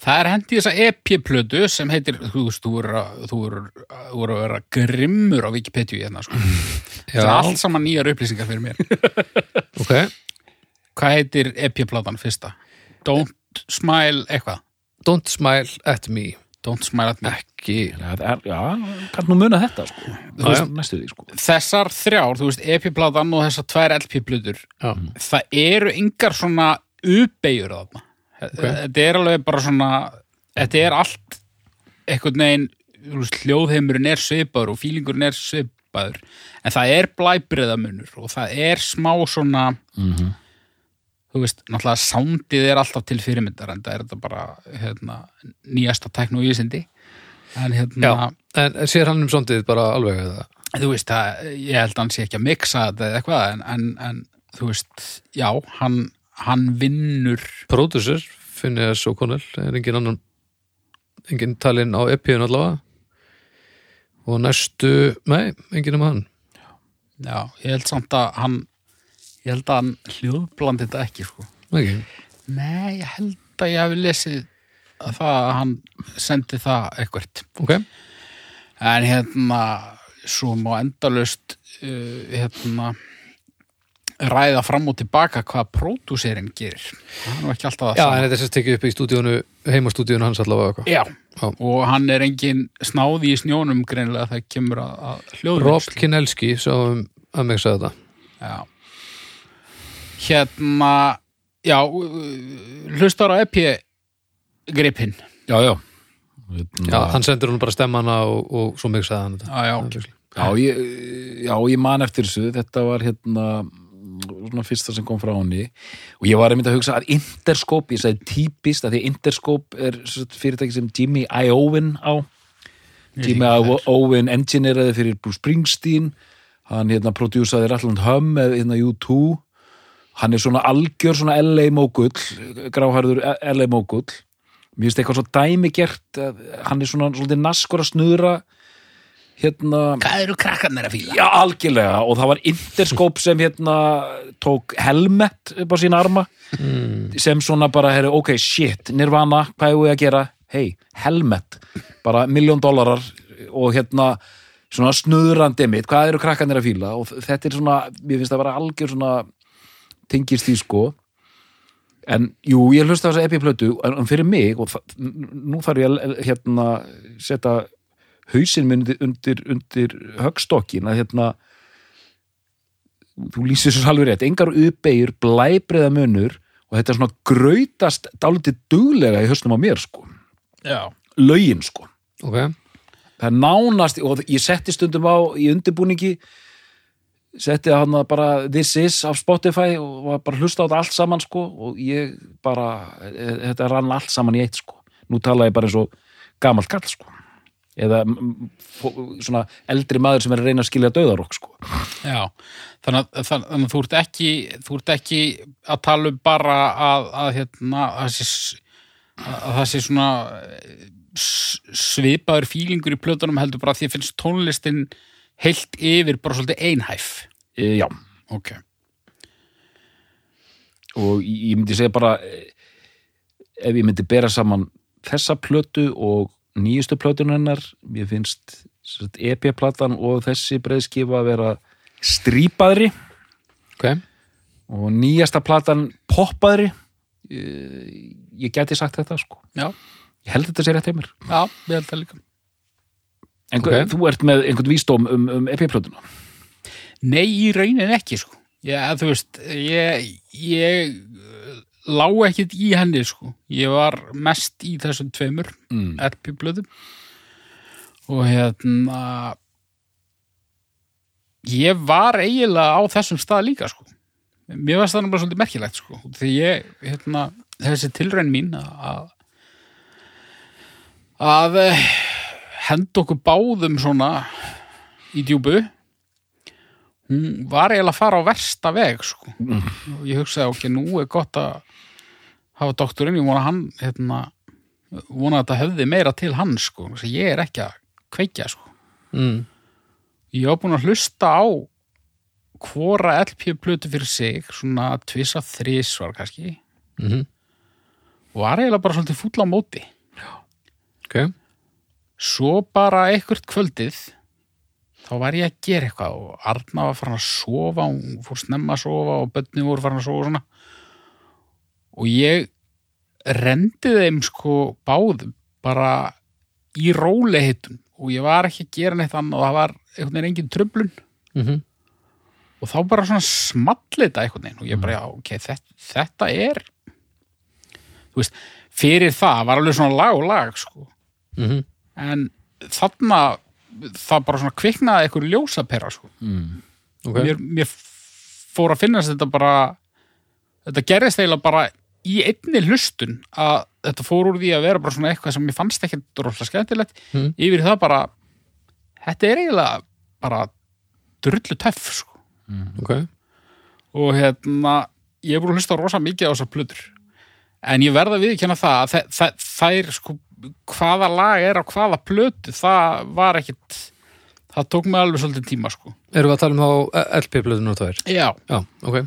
Það er hendi þessa EP-plötu sem heitir, þú veist, þú voru að, vera grimmur á Wikipedia hérna, sko. Það er allt saman nýjar upplýsingar fyrir mér. ok Hvað heitir EP-platan fyrsta? Don't smile eitthvað. Don't smile at me Don't smile at me. ekki það er, já, kann nú muna þetta sko. Þú veist, næstu því sko. Þessar þrjár, þú veist, EP-platan og þessar tvær LP-plötur, Já, það eru yngar svona uppbeigur þarna. Þetta er alveg bara svona, þetta er allt einhvern veginn, hljóðheimurinn er svipaður og fílingurinn er svipaður, en það er blæbriðamunur og það er smá svona, Mhm. þú veist, náttúrulega soundið er alltaf til fyrirmyndar en það er þetta bara hérna, nýjasta teknóísindi en hérna, já. En sér hann um sondið bara alveg eða? þú veist, það, ég held að hann sé ekki að mixa þetta eða eitthvað en, en, en þú veist, já, hann, hann vinnur. Producer, Phineas O'Connell er engin annan engin talinn á EP-un allavega. Og næstu nei, engin um hann. Já, ég held samt að hann ég held að hann hljóðblandi þetta ekki, sko. Ekki. Nei, ég held að ég hafi lesið að það að hann sendi það eitthvert. Ok, en hérna, svo má endalust uh, hérna ræða fram og tilbaka hvað pródúserinn gerir það er nú ekki alltaf það Já, en þetta er sérst tekið upp í stúdíónu, heimastúdíónu hans allavega eitthvað. Já. Já. og hann er engin snáði í snjónum greinlega það kemur að, að Rob Kinelski, svo um að mig sagði þetta. Já. Hérna, já, hlustar á EP gripinn. já, já Já, hann sendur hún bara stemmana og, og svo mig sagði hann þetta. Já, já. Já, ég, já, ég man eftir þessu þetta var hérna svona fyrsta sem kom frá henni. Og ég var einmitt að hugsa að Interscope ég sagði típist að því Interscope er fyrirtæki sem Jimmy Iovine á. Jimmy Iovine engineeraði fyrir Bruce Springsteen. Hann hérna prodjúsaði Ratland Hum með hérna U2 hann er svona algjör svona LA mógull gráharður LA mógull. Mér finnst eitthvað svo dæmi gert hann er svona svolítið naskur að snuðra hérna Hvað eru krakkarnir að fíla? Já, algjörlega og það var Interscope sem hérna tók helmet upp á sína arma sem svona bara, herri, ok, shit Nirvana, hvað er við að gera? Hei, helmet, bara miljón dólarar og hérna svona snuðrandi mitt, hvað eru krakkanir að fíla og þetta er svona, mér finnst að vera algjör svona tengist því sko en jú, ég hlusta á þessa epiplötu en en fyrir mig og nú þarf ég að hérna setja hausinn minn undir, undir, högstokkin að hérna þú lýsir svo alveg rétt, engar uppeyjur blæbreiða munur og þetta er svona grautast dálítið duglega í höstnum á mér sko, Já. lögin sko. Ok, það er nánast, og ég setti stundum á í undirbúningi setti hann bara This Is af Spotify og var bara að hlusta á þetta allt saman sko og ég bara, e- þetta rann allt saman í eitt sko, nú tala ég bara eins og gamalt kall sko eða svona eldri maður sem er að reyna að skilja döðarokk sko Já. Þannig að, þannig að þú ert ekki, þú ert ekki að tala um bara að, að hérna, að það sé, að það sé svona eh, svipaður fílingur í plötunum heldur bara að því að finnst tónlistin heilt yfir bara svolítið einhæf. e, já, Ok. og ég ég myndi segja bara eh, ef ég myndi bera saman þessa plötu og nýjustu plötun hennar mér finnst EP-platan og þessi breiðskifa að vera strípaðri ok, og nýjasta platan poppaðri Eh, ég gæti sagt þetta sko Já. ég held þetta sé rétt heimur Já, við held það líka. en Ok. þú ert með einhvern vísdóm um, um EP-plötuna Nei, í raunin ekki, sko. Já, þú veist, ég, ég uh, lá ekkit í henni, sko. Ég var mest í þessum tveimur mm. LP-blöðum og hérna ég var eiginlega á þessum stað líka, sko. Mér varst það nú bara svolítið merkilegt, sko. Því ég, hérna, þessi tilraun mín að að eh, henda okkur báðum svona í djúbu hún var eiginlega að fara á versta veg sko. og ég hugsaði ok, nú er gott að hafa doktorinn, ég vona hann hérna, vona að þetta hefði meira til hann sko, Þess að ég er ekki að kveikja sko. mm. ég var búin að hlusta á hvora LP-plötu fyrir sig svona tvisa þrísvar kannski. Mm og var eiginlega bara svolítið fúll á móti. Ok, svo bara einhvert kvöldið þá var ég að gera eitthvað og Arna var farin að sofa hún fór snemma að sofa og bönni voru farin að sofa og svona og ég rendi þeim sko báðum bara í rólehittun og ég var ekki að gera neitt annað og það var einhvern veginn engin tröflun mm og þá bara svona small þetta einhvern veginn. Og ég bara, já, ok, þetta, þetta er þú veist, fyrir það var alveg svona lag og lag sko. -hmm. en þarna það bara svona kviknaði eitthvað ljósapera sko. Mm. ok, mér, mér fór að finnast þetta bara þetta gerðist eiginlega bara í einni hlustun að þetta fór úr því að vera bara svona eitthvað sem mér fannst ekki droslega skemmtilegt Mm. yfir það bara þetta er eiginlega bara drullu töff sko. ok og hérna ég er búin að hlusta rosa mikið á þessar plötur en ég verða að það að þe- þe- þær sko hvaða lag er á hvaða plötu það var ekkit það tók mig alveg svolítið tíma sko Erum við að tala um þá LP-blöðunar tvær? já, Já, ok.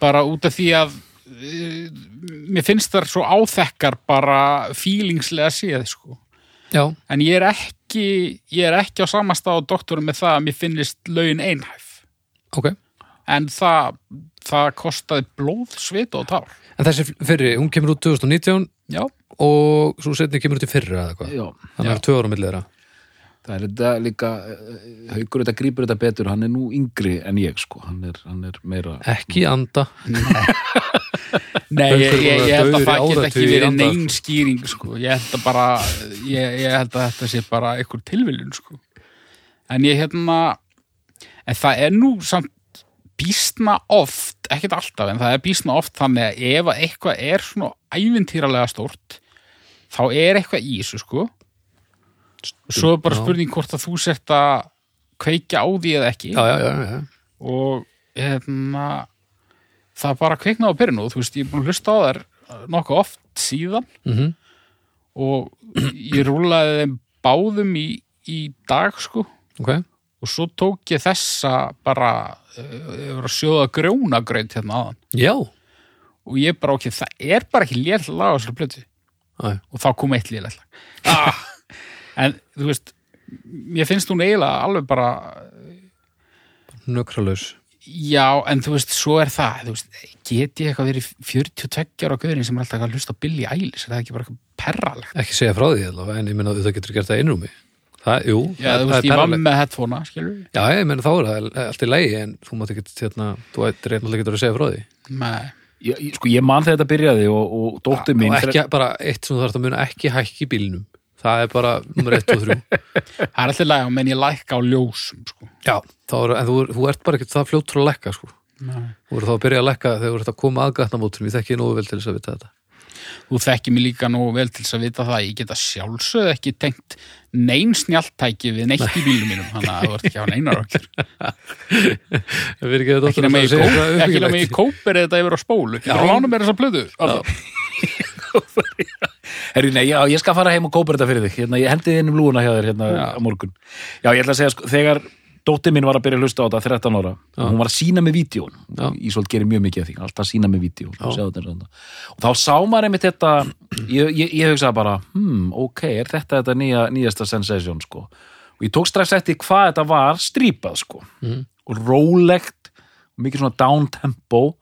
bara út af því að mér finnst þar svo áþekkar bara fílingslega séð sko. Já, en ég er ekki ég er ekki á sama stað á doktorum með það að mér finnist lögin einhæf. Ok. En það, það kostaði blóð, svit og tár. En þessi fyrri, hún kemur út 2019 já, og svo setni kemur út í fyrra eða hvað Já, Þannig að það er tvö ára millir þeirra. Það er þetta líka haukur þetta grípur þetta betur, hann er nú yngri en ég sko, hann er, hann er meira Ekki anda Nei, ég, ég, ég held að það get ekki verið neinn skýring sko. ég held að bara ég, ég held að þetta sé bara einhver tilviljun sko. en ég hérna en það er nú samt býstna oft, ekkert alltaf en það er býstna oft þannig að ef að eitthvað er svona ævintýralega stórt þá er eitthvað í þessu sko svo er bara spurning hvort að þú sért að kveikja á því eða ekki Já, já, já, já. og hérna það bara kveiknaði á pyrinu þú veist, ég er búin að hlusta á þær nokkuð oft síðan. Mm og ég rúlaði þeim báðum í, í dag sko. Ok, og svo tók ég þessa bara uh, ég sjóða grjónagraut hérna aðan já. Og ég bara ok, það er bara ekki létt lag á þessari plötu. Og þá kom eitt lag. Ah! en þú veist mér finnst hún eiginlega alveg bara Nökralaus Já, en þú veist, svo er það. Þú veist, get ég eitthvað verið 42 ára gauðin sem er alltaf að hlusta á Billie Eilish? Er það ekki bara eitthvað perralegt? Ekki segja frá því allavega En ég menna að það getur gert það einrúmi. Það, jú, Já, það, þú það veist, er ég var perralegt. með headphonea, skilur við Já, ég menna þá er það allt í lægi En þú mátt ekki, hérna, þú ættir eitthvað getur að segja frá því. Nei, sko ég man þegar þetta byrjaði og, og dóttir mín Og ekki, bara eitt sem þú þarfst að muna Ekki hækki í bílnum Það er bara nummer 1 og 3 það er alltaf lag menn ég lækka á ljósum, sko. Já, er, en þú, þú ert bara ekki það fljóttur að lekka sko. Þú eru þá að byrja að lekka þegar þú ert að koma aðgatnamótum Ég þekki nógu vel til þess að vita þetta. Þú þekki mig líka nógu vel til þess að vita það. Að ég geta sjálfsögð ekki tengt nein snjáltæki við neitt í bílum mínum þannig að þú ert ekki að hafa neinar okkur Það ekki að nema í kóp- eða þetta yfir á spólu. Ekki lána mér þessa plöðu Alltaf. Herri, nei, já, ég skal fara heim og kópa þetta fyrir þig hérna, ég hendi þið inn um lúuna hjá þér hérna Já. á morgun já, ég ætla að segja, sko, þegar dóttir mín var að byrja að hlusta á þetta 13 ára, Já. hún var að sína með vídjón. Ísolt gerir mjög mikið af því alltaf sína með vídjón og þá sá maður einmitt þetta ég, ég, ég hugsaði bara, hmm, ok er þetta þetta nýja, nýjasta sensation sko. og ég tók strax eftir hvað þetta var strípað sko Mhm. og rólegt, mikið svona down tempo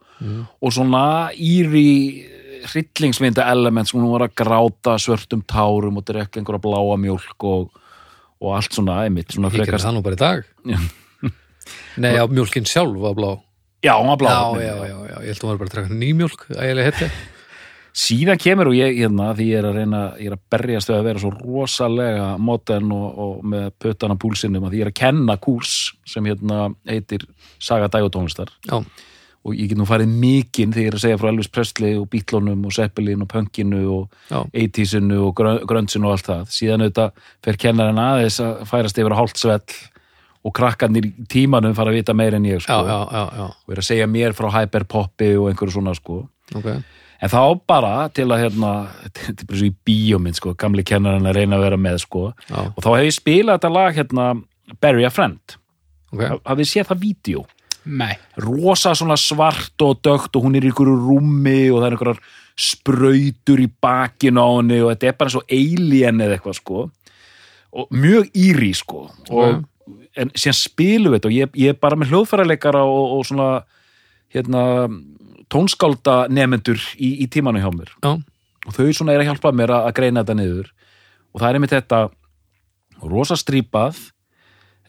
og svona íri hryllingsmynda element sem hún var að gráta svörtum tárum og drekka einhverja bláa mjólk og, og allt svona einmitt svona Ég gerði það nú bara í dag. Nei, já, mjólkin sjálf var blá. Já, hún var blá. Já, já, já, já, ég held að hún var bara að drekka nýmjólk ægilega hetti síðan kemur og ég hérna því ég er að reyna, ég er að berjast við að vera svo rosalega modern og, og með puttana púlsinnum að ég er að kenna kúrs sem hérna heitir Saga Dægutónlistar Já, og ég get nú farið mikinn þegar ég er að segja frá Elvis Presley og Beatlonum og Zeppelin og Punkinu og já, 80sinu og grö- grönnsinu og allt það. Síðan auðvitað fer kennarinn aðeins að færast yfir á hálfsvell og krakkarnir í tímanum fara að vita meir en ég sko, já, já, já. og er að segja mér frá hyperpoppi og einhverju svona sko. Ok. En þá bara til að hérna þetta er bara svo í bíómynd sko gamli kennarinn að reyna að vera með sko. Og þá hef ég spilað þetta lag hérna Bury a Friend, ok. Hafið séð það vídeo Nei, rosa svona svart og dögt og hún er í einhverju rúmi og það er einhverjar sprautur í bakinu á henni og þetta er bara svo alien eða eitthvað sko. Og mjög íri sko. Og, en síðan spilum við þetta og ég, ég er bara með hljóðfæraleikara og, og svona hérna tónskálda nefendur í, í tímanu hjá mér. Já, og þau svona er að hjálpa mér að, að greina þetta niður. Og það er einmitt þetta rosa strípað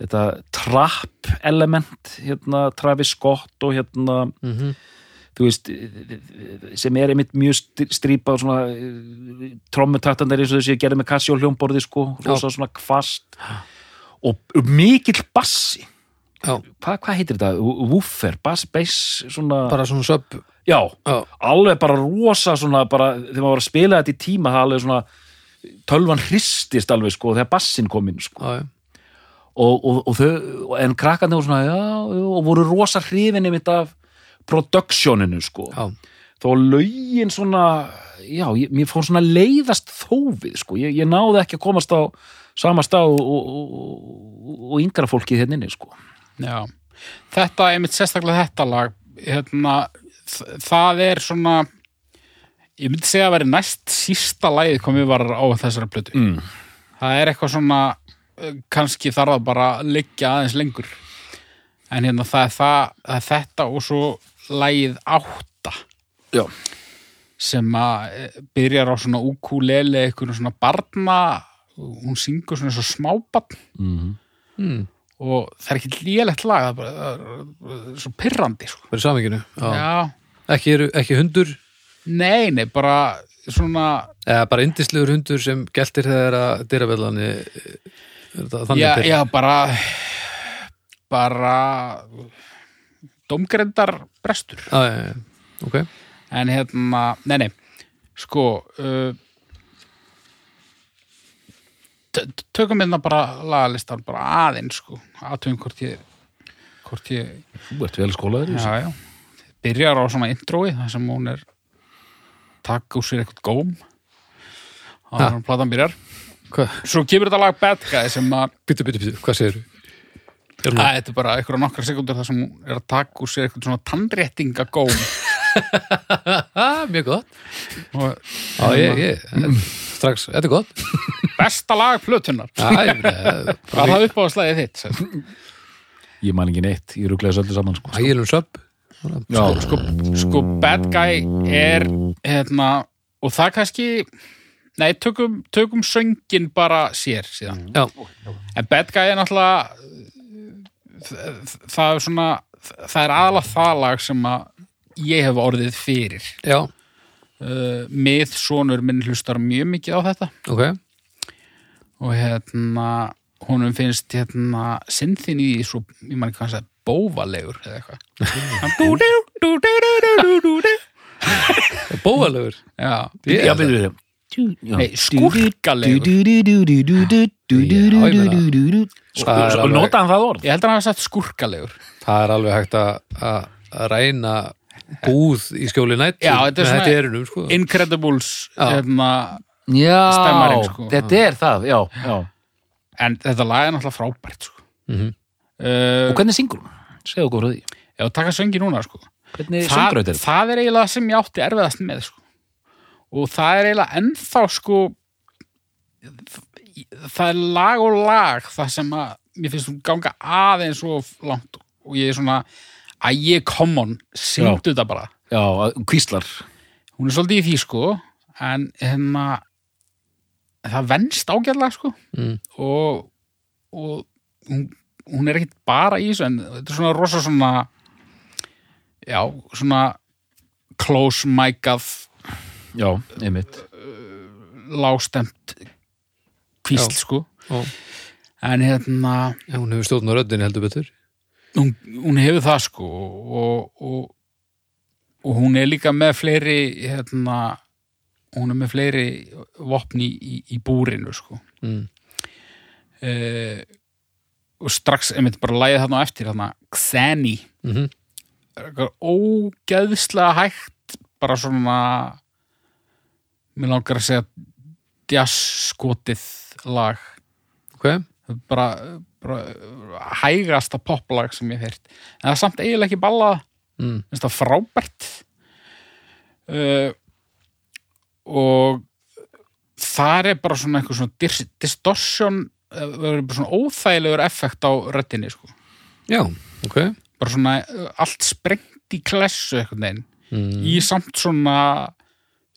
þetta trap element hérna Travis Scott og hérna mhm. þú veist sem er einmitt mjög st- strípað svona trommutaktandir eins og þessi ég gerði með kassi og hljómborði sko, rosa svona kvast og, mikill bassi. Hvað hva heitir þetta? Woofer, bass, bass svona, bara svona söp já, Já, alveg bara rosa svona bara, þegar maður var að spila þetta í tíma það alveg svona, tölvan hristist alveg sko, þegar bassin kom inn sko. Já, já og, og, og þau, en krakkandi voru svona, já, og voru rosa hrifin einmitt af productioninu sko. Já, þá var lögin svona já, ég, mér fór svona leiðast þófið sko, ég, ég náði ekki að komast á sama stað og, og, og, og yngra fólkið hérna inni sko. Já. Þetta er mitt sérstaklega þetta lag hérna, það er svona ég myndi segja að vera næst sísta lagið komið var á þessari plötu. Mm. það er eitthvað svona kannski þarf það bara að liggja aðeins lengur en hérna það er, það, það er þetta og svo lægið átta Já. sem að eh, byrjar á svona ukulele einhvern svona barna hún syngur svona svo smábarn Mhm. mm. og það er ekki lélegt lag það er bara það er, það er svo pirrandi sko. Saminginu ekki, ekki hundur nei, nei, bara svona eða bara indislegur hundur sem geltir þegar að dyrabellani þannig já, já, bara bara domgrendar brestur. Já, já, já, ok. En hérna, nei, nei sko uh, tökum hérna bara lagalistan bara aðeins sko aðtöfum hvort ég hvort ég, Þú ert vel skólaður já, já. Byrjar á svona introi þar sem hún er takk úr sér eitthvað góm. Og hann platan byrjar Hvað, svo kemur þetta lag Bad Guy sem að byttu, byttu, byttu, hvað segir Æ, þetta er bara einhverja nokkra sekundur þar sem hún er að taka úr sér eitthvað svona tannréttingagóm. Mjög gott. Og Já, ég, ég, strax, þetta er gott. Besta lag plötunar Já, ég meina, var það upp á að slæði þitt sem Ég man ekki neitt, ég rugglaði svolítið saman sko. Ægilum söp Já, sko, sko Bad Guy er hérna, og það kannski nei, tökum, tökum söngin bara sér síðan. Já, en Bad Guy er náttúrulega það, er svona það er aðalega það lag sem að ég hef orðið fyrir. Já, uh, mið sonur minn hlustar mjög mikið á þetta. Ok. Og hérna honum finnst hérna synthin í því svo, ég man ekki hvað hann sagði bóvalegur eða eitthvað. Bóalegur já, Ég- já, er Og alveg- nota hann það orð? ég held að hann hafa sagt skúrkalegur Það er alveg hægt að ræna búð í skjóli nætt Já, þetta er svona- erunum, sko Incredibles Já. hérna, Já, Stemmarinn, sko. þetta er það, já, já. en þetta lag er náttúrulega frábært sko. Mhm. uh, Og hvernig syngur hún? Segðu okkur frá því. já, taka söngi núna sko. Þetta? það er eiginlega sem ég átti erfiðast með sko. Og það er eiginlega ennþá sko það er lag og lag það sem að mér finnst hún ganga aðeins of langt og ég er svona að ég come on, syngdu þetta bara Já, kvíslar. hún er svolítið í því sko en hérna það venst ágæðlega sko Mm. og, og hún, hún er ekkit bara í þessu en þetta er svona rosa svona já, svona close micað Já, einmitt. lágstemt kvísl Já. sko Já. en hérna Já, hún hefur stjórn á röddinni heldur betur hún, hún hefur það sko og, og, og hún er líka með fleiri hérna hún er með fleiri vopni í, í búrinu sko mm. uh, og strax einmitt bara lægið þarna á eftir þarna Xeni Mm eitthvað ógeðslega hægt bara svona mér langar að segja jazzskotið lag. Ok, bara, bara hægasta poplag sem ég hef heyrt. En það er samt eiginlega ekki ballað. Mm. það frábært. Uh, og þar er bara svona einhver svona dis distortion það er bara svona óþægilegur effekt á röddinni sko. já, ok. Bara svona uh, allt sprengt í klessu einhvern veginn. Mm. í samt svona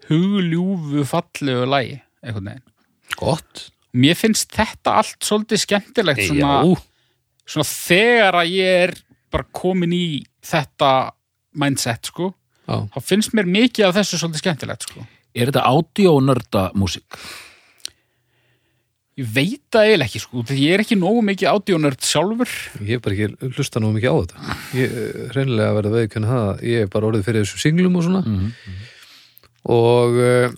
hugljúfu fallegu lagi einhvern veginn. Gott. Mér finnst þetta allt svolítið skemmtilegt svona, Já, svona þegar að ég er bara komin í þetta mindset sko já, þá finnst mér mikið af þessu svolítið skemmtilegt sko. Er þetta audio-nörda músík? ég veit það eiginlega ekki sko því ég er ekki nógu mikið ádjónörd sjálfur. Ég hef bara ekki hlusta nú mikið á þetta. Ég eh, hreinlega verða veikun það að ég er bara orðið fyrir þessum singlum og svona. Mm og uh,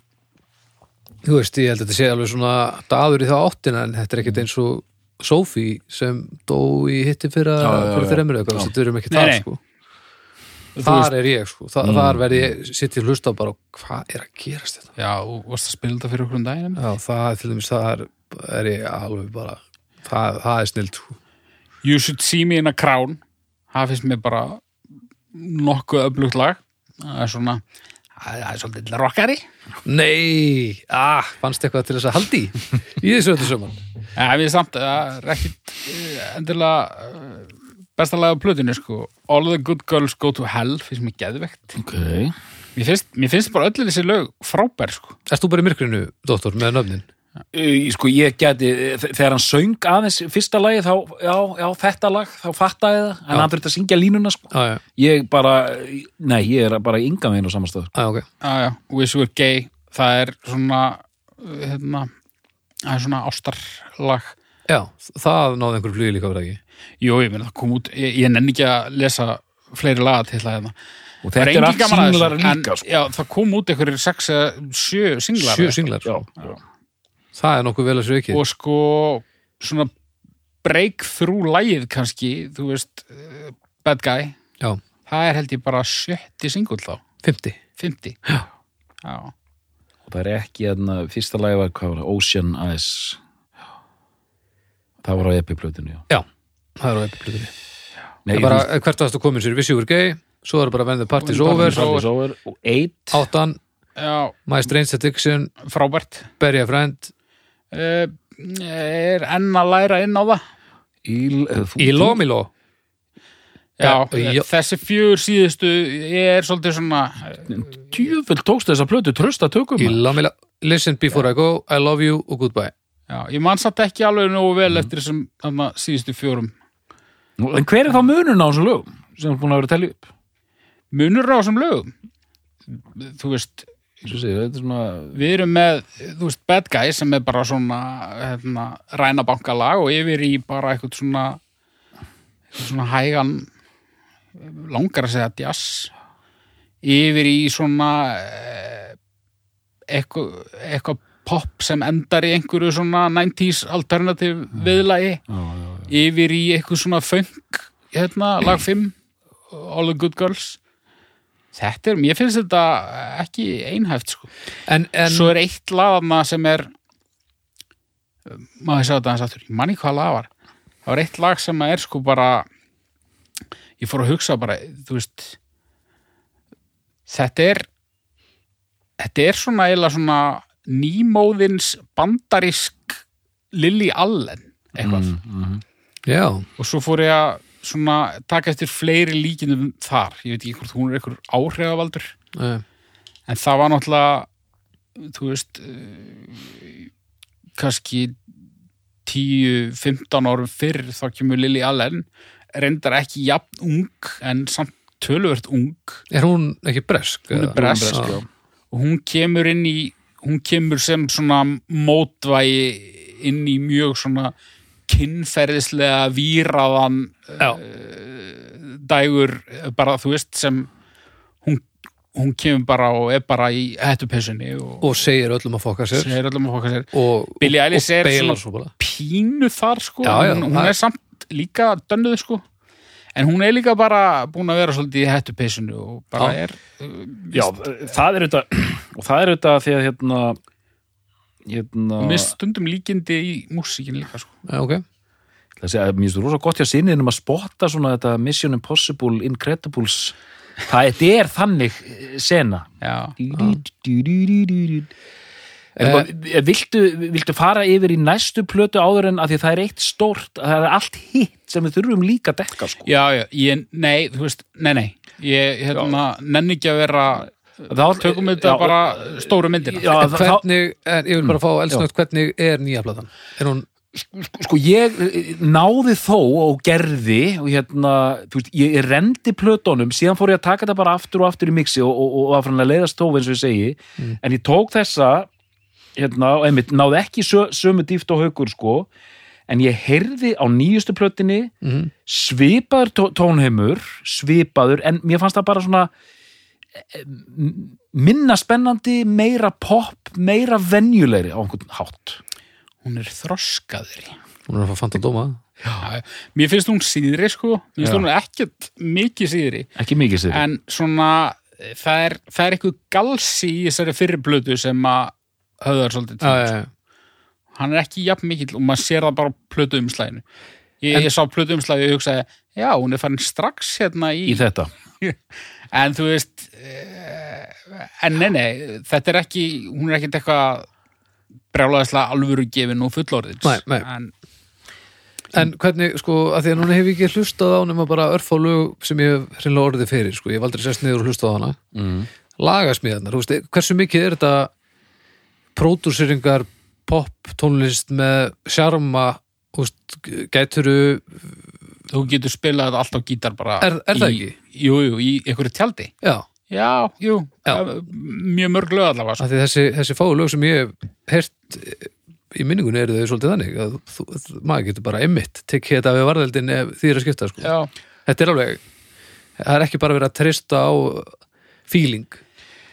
þú veist, ég held að þetta sé alveg svona daður í það áttina en þetta er ekkert eins og Sophie sem dó í hitti fyrir, eitthvað, Já. þetta erum ekki nei. sko þar er ég sko, Þa, Mm. þar verð ég sitt í hlusta bara, hvað er að gerast þetta já, og varst að spila þetta fyrir okkur um daginn já, það er til dæmis, það er, er ég alveg bara, það, það er snilt sko. You Should See Me in a Crown það finnst mér bara nokkuð öflugt lag það er svona það er svolítið rockari nei, ah, fannst eitthvað til þess að haldi í í þessu öllu saman Ja, við samt, það er ekki endilega uh, besta lag á plötunni, sko. All the good girls go to hell, finnst mér geðvegt. Ok. Mér finnst, mér finnst bara öllu þessi lög frábær, sko. Erst þú bara í myrkrinu, doktor, með nöfnin? Sko ég geti, þegar hann söng aðeins fyrsta lagi þá, já, já, þetta lag, þá fattaði það, en Já. hann þurfti að syngja línuna sko. Já, já, Ég bara, nei, ég er bara ynga meginn á samastöð. já, ok. Já, já, Wish Were Gay, það er svona, hérna, það er svona ástarlag. Já, það náði einhver flugi líka verið ekki. Jú, ég meina, það kom út, ég, ég nenni ekki að lesa fleiri laga til það hérna. Og þetta er engin allt singlar en, líka sko. Já, það kom út einhverjir sex eða sjö singlar. Sjö singlar. Já, já. Það er nokkuð vel að ekki. og sko svona breakthrough lægið kannski, þú veist uh, Bad Guy, Já, það er held ég bara sjötti singull þá, 50. 50 Já. Já. Og það er ekki, hérna, fyrsta lagi var, hvað var það, Ocean Eyes. Það var á epiplötinu, já. Já, það er á epiplutinni. Nei, Það er bara, hvert varst að koma sér Were Gay, svo er bara When the Party's Over, Party's Over. Og Eight. Áttan, Já, My Strange Addiction, frábært Bury a Friend, uh, er enn að læra inn á það eh, Íló Miló. Já, Eh, já. þessi fjör síðustu er svolítið svona Djöfull tókst þessa plötu trösta tökum. Íló Miló, Listen Before I Go, I Love You og Goodbye. Já, ég man satt ekki alveg nógu vel eftir þessum þarna, síðustu fjórum En hver er þá munun á þessum lögum sem er búin að vera að telja upp? munur á þessum lögum þú veist, Er svona... við erum með þú veist, Bad Guy sem er bara svona hérna, rænabankalag og yfir í bara eitthvað svona eitthvað svona hægan langar að segja jazz yfir í svona eh, eitthvað, eitthvað pop sem endar í einhverju svona 90s alternative viðlagi. Já, já, já. yfir í eitthvað svona funk hérna, lag 5 All the Good Girls þetta er, mér finnst þetta ekki einhæft sko. En, en svo er eitt lagana sem er maður sjá þetta aðeins aftur, ég manni hvað lag var. Það var eitt lag sem er sko bara ég fór að hugsa bara þú veist þetta er þetta er svona eiginlega svona nýmóðins bandarísk Lily Allen eitthvað. Mm, mhm. já, og svo fór ég að svona taka eftir fleiri líkinum þar ég veit ekki hvort hún er einhver áhrifavaldur eh, en það var náttúrulega þú veist uh, kannski 10-15 árum fyrr þá kemur Lily Allen reyndar ekki jafn ung en samt töluvert ung er hún ekki bresk? Hún er bresk, Já. já. og hún kemur inn í hún kemur sem svona mótvægi inn í mjög svona kynferðislega víraðan Já. dægur bara þú veist sem hún, hún kemur bara og er bara í hættupessunni og, og segir öllum að fokka sér. Segir öllum að fokka sér. Og, Billie Eilish og er svona- svo bara. pínu þar sko. Já, já, hún, hún er samt líka dönnuð sko. En hún er líka bara búin að vera svolítið í hættupessunni og bara Já. er uh, Já, það er þetta og það er þetta því að hérna hérna er stundum líkindi í músíkin líka sko. Já, ok, það sé að mér finnst rosa gott hjá sinniðnum að spotta svona þetta Mission Impossible Incredibles. Það er þannig eh, sena. Já. En hvað, viltu, viltu fara yfir í næstu plötu áður en að því að það er eitt stórt það er allt hitt sem við þurfum líka að dekka sko. Já, já, ég, nei, þú veist, nei, nei. Ég, hérna, nenni ekki að vera þá, tökum þetta já, bara stóru myndina. Já, hvernig er, ég vil bara fá elsnögt, hvernig er nýja platan? Er hún, sko ég eh, náði þó og gerði og hérna, þú veist, ég rendi plötunum, síðan fór ég að taka þetta bara aftur og aftur í mixi og, og, og að að leiðast tóf eins og ég segi, en ég tók þessa hérna, og einmitt, náði ekki sö, sömu dýft og haukur sko. En ég heyrði á nýjustu plötinni mm, svipaður tó tónheimur svipaður, en mér fannst það bara svona minna spennandi, meira pop meira venjulegri á einhvern hátt. Hún er þroskaðri. Hún er að fá fanta dóma já, mér finnst hún síðri, sko. Mér finnst Já. hún ekkert mikið síðri. Ekki mikið sér en svona, það er, það er eitthvað galsi í þessari fyrri blötu sem að höfðar svolítið til. já, já, já. hann er ekki jafn mikill og maður sér það bara plötu umslæðinu ég, ég sá plötu umslæði og ég hugsaði já, hún er farin strax hérna í, í þetta en þú veist eh, en nei, nei, þetta er ekki hún er ekkert eitthvað brjálaðislega alvöru gefin og fullorðins Nei, nei. en En hvernig, sko, að því að núna hef ég ekki hlustað á nema bara örfá lög sem ég hef hreinlega orðið fyrir, sko, ég hef aldrei sérst niður og hlustað á hana. mm. Veist, hversu mikið er þetta pródúseringar, pop, tónlist með sjarma, gæturu, þú getur spilað allt á gítar bara Er- er það í, ekki? Jú, jú, í einhverju tjaldi já, Já, jú, Já. Eh, mjög mörg lög allavega sko. þessi, þessi fáu lög sem ég hef heyrt í minningunni eru þau svolítið þannig að þú, maður getur bara einmitt tekið þetta við varðeldin ef því er að skipta, sko. Þetta er alveg, það er ekki bara verið að treysta á feeling.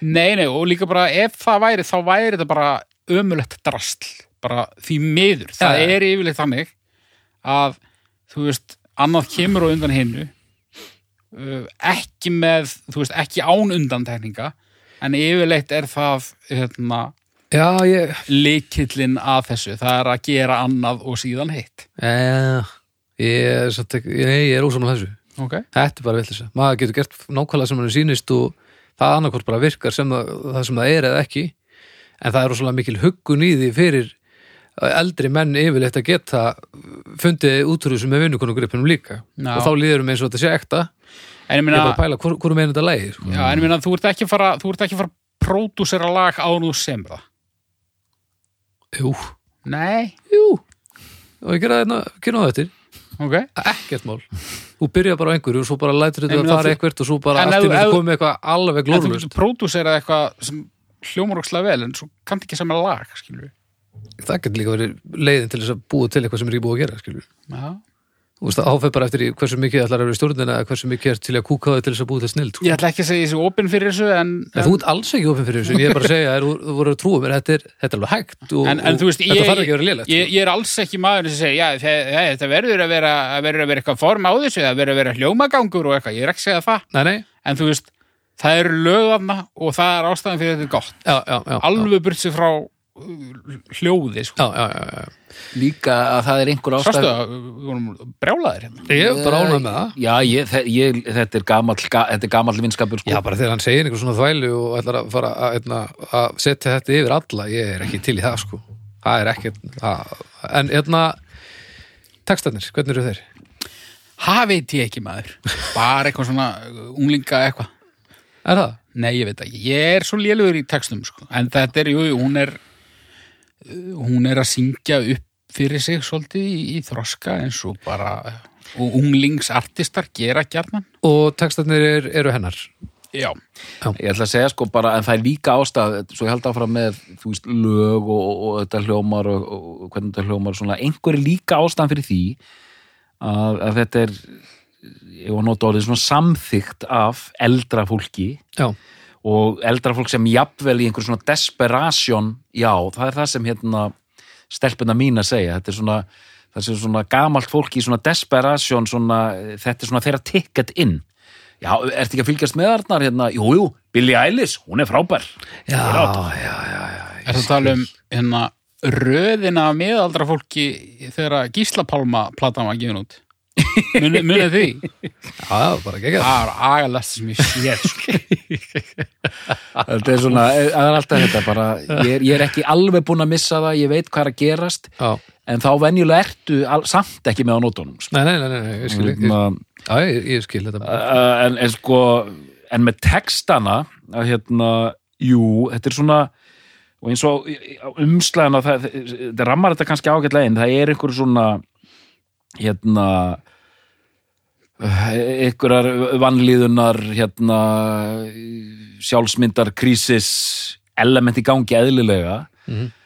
Nei, nei, og líka bara ef það væri, þá væri þetta bara ömulegt drastl, bara því miður. Það já. er yfirleitt þannig að, þú veist, annað kemur á undan hinnu, uh, ekki með, þú veist, ekki án undantekninga, en yfirleitt er það, hérna, Já, ég, leikillin að þessu. Það er að gera annað og síðan hitt. eh, ég, er ekki- nei, ég er ósána þessu. Ok. Þetta er bara villisa. Maður getur gert nákvæmlega sem hann sýnist og það annarkvort bara virkar sem það, það sem það er eða ekki. En það er rosalega mikil huggun í því fyrir eldri menn yfirleitt að geta fundið útrúð sem er vinnukonugrippinum líka. Já. Og þá líðurum eins og þetta sé ekta. En ég meina, pæla, hvor, hvor meina þetta lægir? Sko? já, en ég meina, þú ert ekki fara, þú ert ekki fara að pródúsera lag á nú sem það. Jú, Nei, jú. Og ég gera þetta, það eftir. ok. Ekkert mál. Þú byrja bara á einhverju og svo bara lætur þetta að fara þú- eitthvað og svo bara allt þetta ef- komið eitthvað alveg En þú getur pródúserað eitthvað sem hljómar ókslega vel en svo kannt ekki saman lag, skilur við. Það getur líka verið leiðin til þess að búa til eitthvað sem er ekki búið að gera, skilur. Já. Þú veist, það áfæð bara eftir hversu mikið ætlar að vera í stjórnina eða hversu mikið er til að kúka það til þess að búa til snild. Sko. Ég ætla ekki að segja þessi opinn fyrir þessu en, En þú ert alls ekki opinn fyrir þessu, en ég er bara að segja að þú voru að trúa mér, þetta er, þetta er alveg hægt og, en, en þú veist, og þetta ég, þarf ekki að vera lélegt. ég, ég er alls ekki maður sem segja, já, þe- þe- þetta verður að vera, að verður að vera eitthvað form á þessu, það verður að vera hljómagangur og eitthvað, ég er ekki að hljóði, sko. Já, já, já, já. líka að það er einhver Sástu ástæð það, við vorum brjálaðir hérna. Ég er bara ánægð með það. já, ég, ég, þetta er gamall ga, þetta er gamall vinskapur sko. Já, bara þegar hann segir einhver svona þvælu og ætlar að fara að, einna, að setja þetta yfir alla, ég er ekki til í það, sko. Það er ekkert, það, en hérna, textarnir, hvernig eru þeir? Það veit ég ekki maður. Bara eitthvað svona uh, unglinga eitthvað. Er það? Nei, ég veit ekki. Ég er svo lélugur í textum, sko. En þetta er, jú, hún er hún er að syngja upp fyrir sig svolítið í, í þroska eins og bara og unglingsartistar gera gjarnan. Og textarnir er, eru hennar. Já. ég ætla að segja sko bara en það er líka ástæð svo ég held áfram með þú veist lög og, og, og þetta hljómar og, og, og hvernig þetta hljómar svona einhver er líka ástæðan fyrir því að, að þetta er ég var nota orðið svona samþygt af eldra fólki Já, og eldra fólk sem jafnvel í einhver svona desperation, já, það er það sem hérna stelpuna mín að segja, þetta er svona það er svona gamalt fólk í svona desperation svona, þetta er svona þeirra ticket inn já, ertu ekki að fylgjast með þarna hérna, jú, jú, Billie Eilish, hún er frábær já, já, já, já. Er það að tala um hérna röðina af miðaldra fólki þegar Gísla Pálma platan var gefin út? Munið muni því? Já, bara ekki Það er agalast sem ég sé, sko. þetta er svona, eh, það er alltaf þetta bara, ég er, ég er ekki alveg búin að missa það, ég veit hvað er að gerast Já, en þá venjulega ertu al, samt ekki með á nótunum sko. nei, nei, nei, nei, ég skil ekki. Hérna, ég, ég skil þetta. en, en sko en með textana að hérna, jú, þetta er svona og eins og umslæðan það, það rammar þetta kannski ágætlega inn það er einhver svona hérna einhverjar vannlíðunar hérna sjálfsmyndar krísis element í gangi eðlilega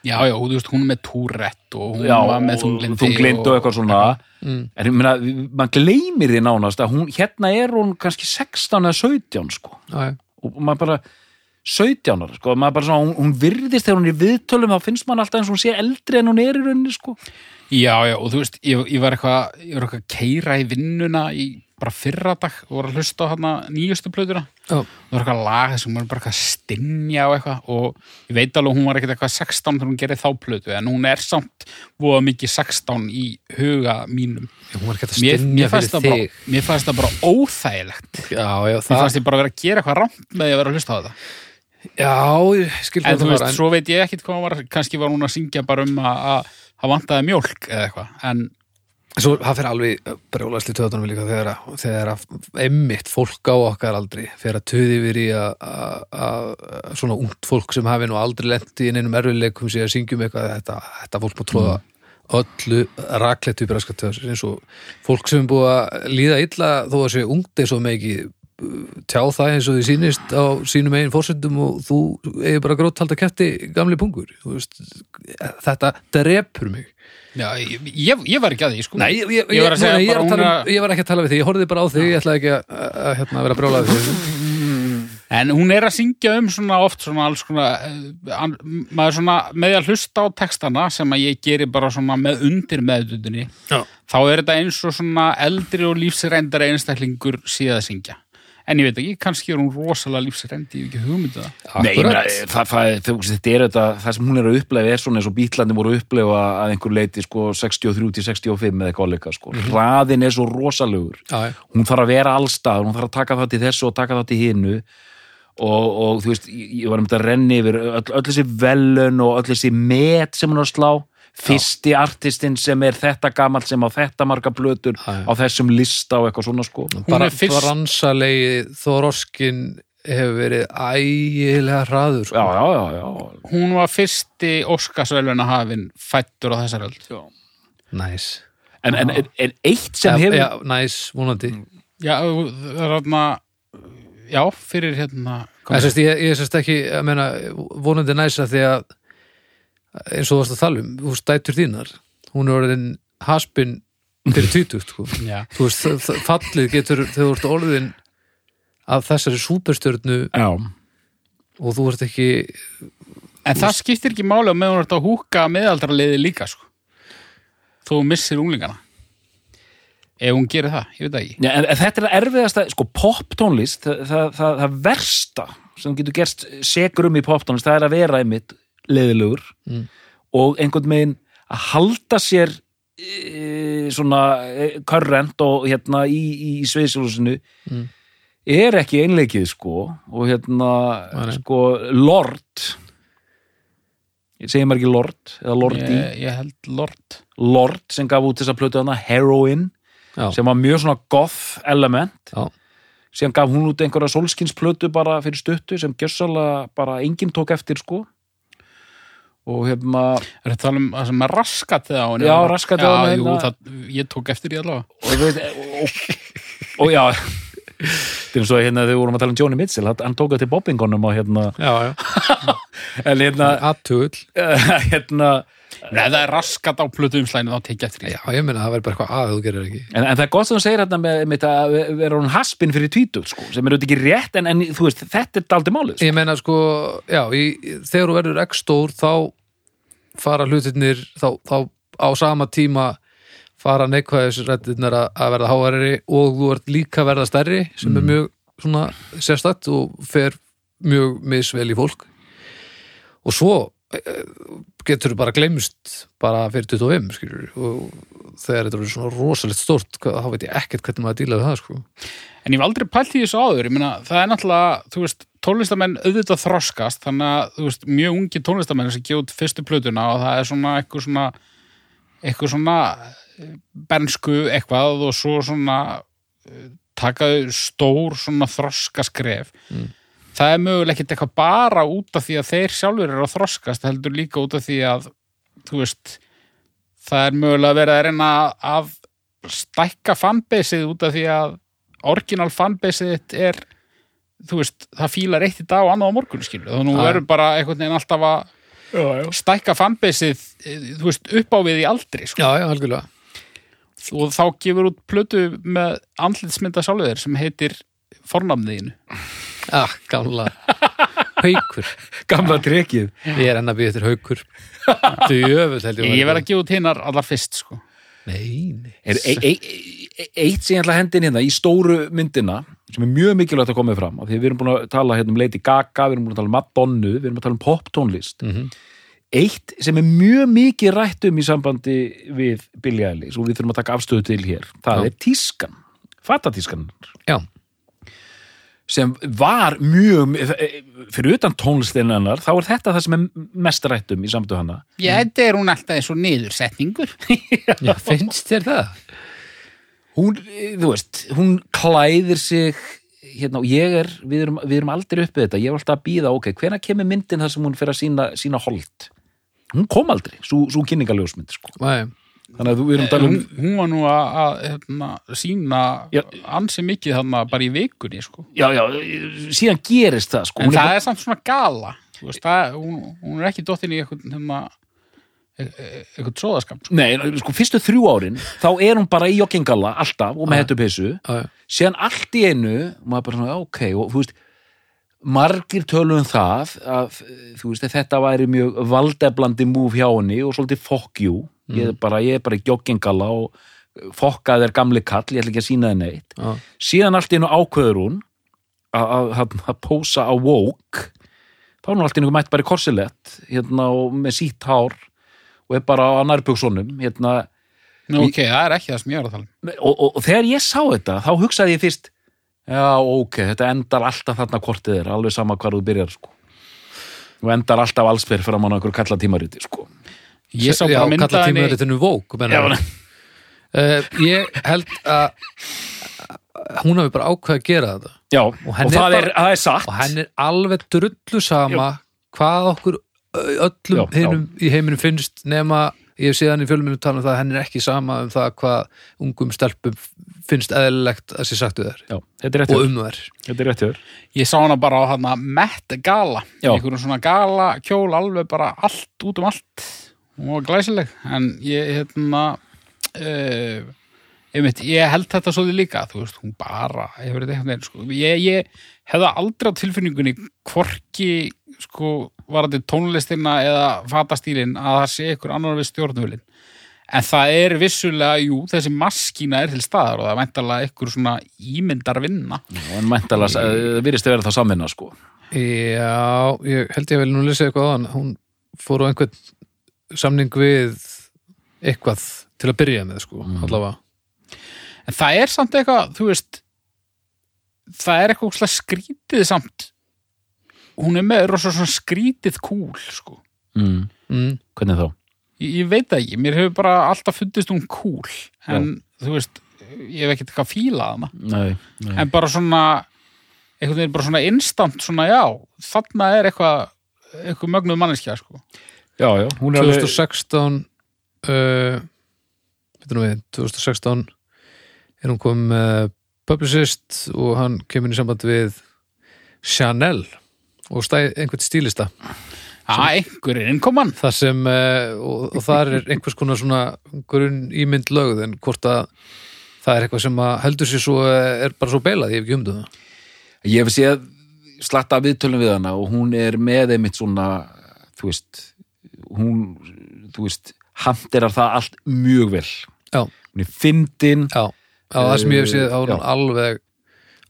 Já, já, þú veist, hún er með túrett og hún Já, var með þunglindi. þunglind og eitthvað svona Mm. en ég meina, maður gleymir því nánast að hún, hérna er hún kannski 16 eða 17 sko Já, já. og maður bara 17 ára, sko, maður bara svona, hún, hún virðist þegar hún er viðtölum, þá finnst maður alltaf eins og hún sé eldri en hún er í rauninni, sko Já, já, og þú veist, ég, ég var eitthvað ég var eitthvað að keira í vinnuna í bara fyrra dag og var að hlusta á hana nýjustu plötuna Já. það var eitthvað lag þessum hún var bara eitthvað að stinja og eitthvað og ég veit alveg að hún var ekkert eitthvað 16 þegar hún gerði þá plötu en hún er samt voða mikið 16 í huga mínum Hún var ekki að mér, stinja mér, fyrir það bara, þig. mér fannst það bara óþægilegt Já, já, mér það, fannst ég bara vera að gera eitthvað rámt með að vera að hlusta á þetta Já, ég skil en hvað þú það veist, svo veit ég ekkit hvað var kannski var hún að syngja bara um að það vantaði mjólk eða eitthvað en svo það fyrir alveg brjólasli töðunum líka þegar þegar emmitt fólk á okkar aldrei fyrir að töði yfir í að, svona ungt fólk sem hafi nú aldrei lent í einum erfileikum að syngjum eitthvað þetta, þetta fólk má tróða öllu rakleitt upp raskat töðs eins og fólk sem er búið að líða illa þó að sé ungt eins og ekki tjá það eins og því sýnist á sínum eigin fórsendum og þú eigi bara grótt halda kæfti gamli pungur veist, þetta drepur mig já, ég, ég, var ekki að því sko Nei, ég, ég, Ég var að að tala um, að- ég var ekki að tala við þig, ég horfði bara á þig ég ætlaði ekki að, að, að, hérna, vera brjólaði þig En hún er að syngja um svona oft svona alls svona, uh, an, maður svona með að hlusta á textana sem að ég geri bara svona með undir meðdundinni, Já. þá er þetta eins og svona eldri og lífsreyndari einstaklingur síða að syngja. En ég veit ekki, kannski er hún rosalega lífsreyndi, ég hef ekki hugmyndið það. Nei, ég meina, það, það, það, er þetta, það sem hún er að upplefa er svona eins og bítlandi voru að upplefa að einhver leiti sko 63 til 65 með eitthvað leika sko. Hraðin er svo rosalegur. Já, já. Hún þarf að vera allstað, hún þarf að taka það til þessu og taka það til hinnu og, og þú veist, ég ég var um þetta að renni yfir öll, öll þessi velun og öll þessi met sem hún er að slá fyrsti artistinn sem er þetta gamall sem á þetta marga blötur Já, já. á þessum lista og eitthvað svona sko bara fyrst- bransalegi þoroskin hefur verið ægilega hraður sko. já, já, já, Hún var fyrsti Óskarsveluna hafinn fættur á þessar öld. næs En, en, en, en eitt sem hefur já, næs, vonandi Já, það er þarna, já, fyrir hérna, ég, ég sérst ekki að meina, vonandi næs að því að eins og þú varst að tala um þú veist, dætur þínar, hún er orðin haspin fyrir tvítugt sko. já, þú veist, fallið getur þegar þú ert orðin af þessari súperstjörnu Já, og þú ert ekki En það skiptir ekki máli á meðan þú ert að húka meðaldraliði líka, sko. Þú missir unglingana. Ef hún gerir það, ég veit það ekki. Já, en, en þetta er það erfiðasta, sko, poptónlist, það, það, það, það versta sem getur gerst segur um í poptónlist, það er að vera einmitt leiðilegur Mm. og einhvern veginn að halda sér e, svona e, körrent og hérna í, í, í sveisulúsinu Mm. er ekki einleikið, sko, og hérna, nei. sko, Lord, ég segi maður ekki Lord, eða Lordi, Ég, ég held Lord. Lord sem gaf út þessa plötu hana, Heroin, já, sem var mjög svona goth element já, síðan gaf hún út einhverja solskinsplötu bara fyrir stuttu sem gjössalega bara enginn tók eftir sko og hérna Er þetta tala um það sem er raskat þegar á henni? Já, raskatið á henni, Já, jú, hérna. það, ég tók eftir því allavega. og, veit, og, og, og já þetta er eins og hérna þegar við vorum að tala um Johnny Mitchell hann, tók það til bobbingonum og hérna já, já. en hérna, aðtugull hérna Nei, það er raskat á plötu umslæðinu, þá tek ég eftir því. já, ég meina það verður bara eitthvað að þú gerir ekki en, en það er gott sem þú segir hérna með, með að vera hún haspin fyrir tvítug sko, sem er auðvitað ekki rétt en, en þú veist, þetta er daldi málið sko. ég meina sko, já, í, þegar þú verður ekki stór þá fara hlutirnir þá, þá á sama tíma fara neikvæðisrættirnar að, að verða háarri og þú ert líka að verða stærri sem er mjög svona sérstætt og fer mjög misvel í fólk. Og svo eh, getur þú bara glemst bara fyrir 25 skilur og þegar þetta er svona rosalegt hvað- þá veit ég ekkert hvernig maður díla við það sko. En ég hef aldrei pælt í þessu áður, ég meina, það er náttúrulega, þú veist, tónlistamenn auðvitað þroskast, þannig að, þú veist, mjög ungi tónlistamenn sem út fyrstu plötuna og það er svona eitthvað svona, eitthvað svona eh, bernsku eitthvað og svo svona eh, taka þau stór svona þroskaskref. Mm. Það er mögulega ekkert eitthvað bara út af því að þeir sjálfur eru að þroskast, heldur líka út af því að, þú veist, það er mögulega verið að reyna að stækka fanbaseið út af því að orginal fanbaseið er þú veist, það fílar eitt í dag og annað á morgun skilur, Já. þú verður bara einhvern veginn alltaf að stækka fanbaseið eh, þú veist, upp á við í aldri sko. já, já, algjörlega. Og þá gefur út plötu með andlitsmynda sjálfur sem heitir fornamniðinu ah, gamla haukur. Gamla trekið Ég er enn að býða eftir haukur. Djöfull held ég ég verð að gefa út hinnar allar fyrst sko. Nei, nei er e e e eitt sem ég ætla að hendin hérna í stóru myndina sem er mjög mikilvægt að koma fram af því við erum búin að tala hérna um Lady Gaga við erum búin að tala um Madonnu, við erum að tala um poptónlist mm -hmm. eitt sem er mjög mikið rætt um í sambandi við Billie Eilish og við þurfum að taka afstöðu til hér það Já. er tískan, fatatískan Já, sem var mjög fyrir utan tónlistin hennar þá er þetta það sem er mest rættum í samtu hana Já, þetta er hún alltaf eins og niðursetningur. Já, finnst þér það? hún, eh, þú veist, hún klæðir sig hérna, og ég er, við erum, við erum aldrei uppið þetta, ég er alltaf að býða ok, hvenær kemur myndin þar sem hún fyrir að sína, sína hold hún kom aldrei, svo kynningaljósmynd sko. Nei, þannig að við erum að tala Hún, um hún var nú að, að hérna, sína Já. ansi mikið þarna bara í vikunni, sko. já, já, síðan gerist það sko. En það er, samt svona gala. Þú Veist, það, hún, hún er ekki dottin í eitthvað, hérna, e- e- eitthvað tróðaskap. Sko. nei, sko, fyrstu þrjú árin þá er hún bara í joggingalla alltaf og með hættu já. síðan allt í einu, maður bara svona, ok og þú veist, margir tölum um það að veist, þetta væri mjög valdeflandi múf hjá henni og svolítið you. Ég, er bara, ég er bara í joggingalla og fokkað er gamli kall, ég ætla ekki að sína það neitt. Já. síðan allt í einu ákveður hún að, pósa á woke. Þá er hún allt í einu mætt bara í korsilett hérna með sítt hár og er bara á nærbuksunum hérna. Ok, það er ekki það sem ég er að tala um. og, og, og þegar ég sá þetta þá hugsaði ég fyrst já ok, þetta endar alltaf þarna hvort þið er alveg sama hvar þú byrjar sko. Og endar alltaf allsbyr fyrir að manna einhver kalla tímariti sko. Ég sá já, bara mynda kalla henni... tímaritinu Vók Já, uh, Ég held að hún hafi bara ákveð að gera þetta. Já Og og, henni það, er er, það er satt. og henn er alveg drullu sama hvað okkur öllum Já, hinum í heiminum finnst nema ég hef síðan í fjölminu tala um það að henn er ekki sama um það hvað ungum stelpum finnst eðlilegt að sé sagt við þær já, þetta er rétt og um þær þetta er rétt hjá þér. Ég sá hana bara á hana Met Gala. Já. Einhverjum svona gala kjól alveg bara allt út um allt. Hún var glæsileg. En ég, hérna... Uh, einmitt, ég held þetta svolítið líka. Þú veist, hún bara einhvern veginn, sko. Ég, ég hefði aldrei á tilfinningunni hvorki, sko, var þetta tónlistina eða fatastílin að það sé ykkur annar við stjórnvölin. En það er vissulega, jú, þessi maskína er til staðar og það er væntalega ykkur svona ímyndar vinna. en mæntalega, það virðist að vera það samvinna sko Já, ég held ég vel nú lesa eitthvað á hann hún fór á einhvern samning við eitthvað til að byrja með sko, allavega En það er samt eitthvað, þú veist, það er eitthvað skrítið samt. Hún er með rosa svona skrítið kúl, sko. mm. mm. hvernig þá? Ég, ég veit það ekki, mér hefur bara alltaf fundist hún kúl. En, þú veist, ég hef ekkert eitthvað fílað hana. Nei, nei. En bara svona, einhvern veginn bara svona instant, svona já, þarna er eitthvað, eitthvað mögnuð manneskja, sko. já, já, hún er alveg 2016 uh, veitum við, 2016 er hún komið með publicist og hann kemur í samband við Chanel og stæð einhvern stílista Já, einhver er innkoman. það sem, uh, og, og þar er einhvers konar svona grunn ímynd lögð en hvort að það er eitthvað sem að heldur sér svo eh, er bara svo beilað, ég hef ekki um það Ég hef séð slatta viðtölum við hana og hún er með einmitt svona, þú veist, hún, þú veist, handirar það allt mjög vel. Já. Hún er fyndin, Já, á það sem ég hef séð á hún Já. alveg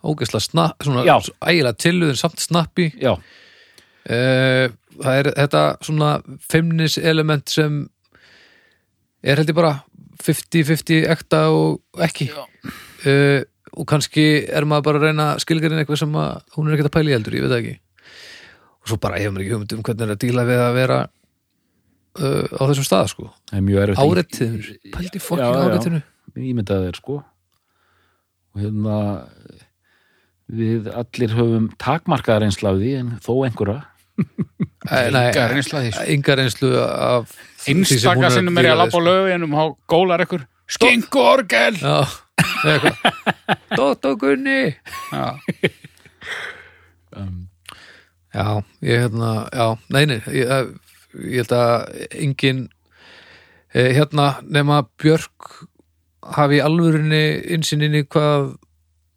ógeðslega snapp, svona ægilega tilluðin samt snappi. Já, Eh, það er þetta svona feimnis element sem er held ég bara 50-50 ekta og ekki. Uh, og kannski er maður bara að reyna skilgarinn eitthvað sem að hún er ekkert að pæla í heldur, ég veit það ekki. Og svo bara hefur maður ekki hugmynd um hvernig er að díla við að vera uh, á þessum stað sko. Það er mjög erfitt. áreittiður, pældi fokkin já. áreittiðinu Ímyndað er sko. Og hérna, við allir höfum takmarkaðar einslaði en þó einhverja. Enga reynsla því, sko. enga reynslu af því sem hún Einstaka að sinnum er ég að labba á löginum og þá gólar ykkur. Skingu orgel! Dótt og Gunni! Já, Um, Já, ég hérna, já, nei, nei ég, ég held að engin eh, hérna nema Björk hafi í alvörinni insinn inn í hvað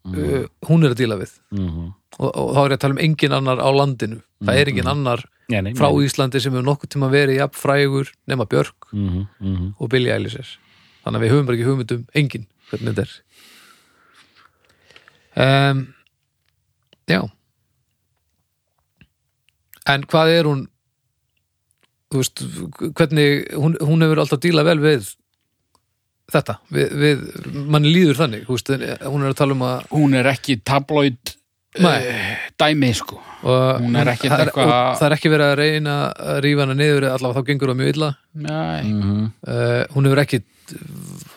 uh, hún er að díla við. Mm og, og þá er ég að tala um engin annar á landinu. Það er engin annar Nei, nei, frá nei. Íslandi sem hefur nokkuð tíma verið jafn frægur nema Björk Mhm, mhm. og Billie Eilish þannig að við höfum bara ekki hugmynd um engin hvernig þetta er. Um, Já. En hvað er hún veist, hvernig hún, hún hefur alltaf dílað vel við þetta, við, við manni líður þannig, þú veist, en hún er að tala um að hún er ekki tabloid Nei. dæmi sko. Og Hún er ekkert það eitthvað- og það er ekki verið að reyna að rífa hana niður allavega þá gengur það mjög illa. Nei, Mhm. uh, hún hefur ekki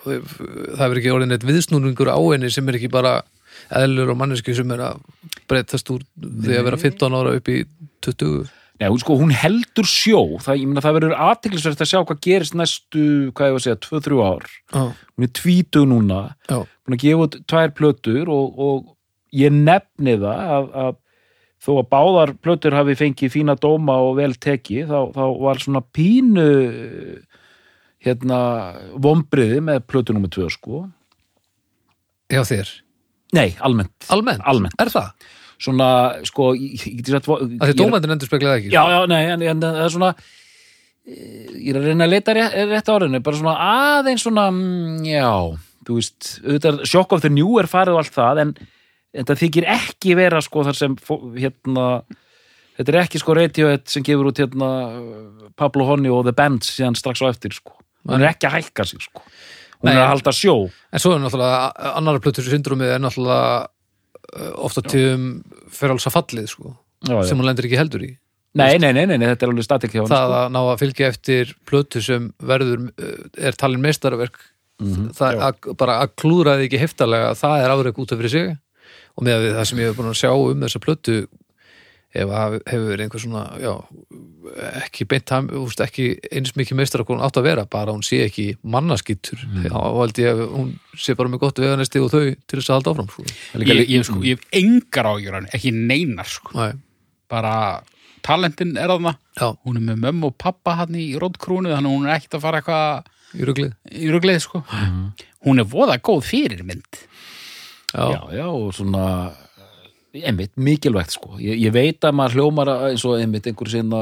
það hefur ekki orðin eitt viðsnúningur á henni sem er ekki bara eðlur og manneski sem er að breytast úr því að vera 15 ára upp í 20 Nei, hún, sko, hún heldur sjó. Það, meina, það verður aðtiklisverst að sjá hvað gerist næstu, hvað ég var að segja, 2-3 ár. Já, hún er tvítug núna já, hún er út tvær plötur og, og ég nefni það að, að þó að báðar plötur hafi fengið fína dóma og vel teki þá, þá var svona pínu hérna vombriði með plötu nummer 2 sko. Já þér? Nei, almennt, Almennt? Almennt. Er það? Svona, sko ég, ég, sagt, Að því ég- dómændin endur speklaði ekki Já, já, nei, en, en það er svona eh, ég er að reyna að leita rétt, rétt árinu, bara svona aðeins svona, mm, já, þú veist auðvitað Shock of the New er farið og allt það en þetta þykir ekki vera sko þar sem, hérna þetta er ekki sko Radiohead sem gefur út hérna Pablo Honey og The Bands síðan strax á eftir sko. Hún er ekki að hækka sig sko. Hún Nei. er að halda sjó. En svo er náttúrulega annar plötur syndromið er náttúrulega ofta tíðum fyrir alls að fallið sko, já, já. sem hún lendur ekki heldur í Nei, nei, nei, nei, nei, þetta er alveg statik hjá hann það sko. að ná að fylgja eftir plötu sem verður uh, er talin meistarverk Mhm, það já. að, bara að klúra því ekki heftalega það er afrek út af fyrir sig og með það sem ég hef búin að sjá um þessa plötu ef að hefur verið einhver svona já, ekki beint ham, úst, ekki eins mikið meistar að hún átt að vera bara hún sé ekki mannaskittur Mm. þá held ég að hún sé bara með gott veganesti og þau til þess að halda áfram sko. Það ég, ég, sko, ég hef engar ágjur hann, ekki neinar sko. Næ, bara talentin er þarna. Já, hún er með mömmu og pappa hann í rótkrúnu þannig hún er ekkert að fara eitthvað í ruglið. Sko. hún er voða góð fyrirmynd. Já, já, já, og svona einmitt, mikilvægt sko. Ég, ég veit að maður hljómar að- eins og einmitt einhver sinna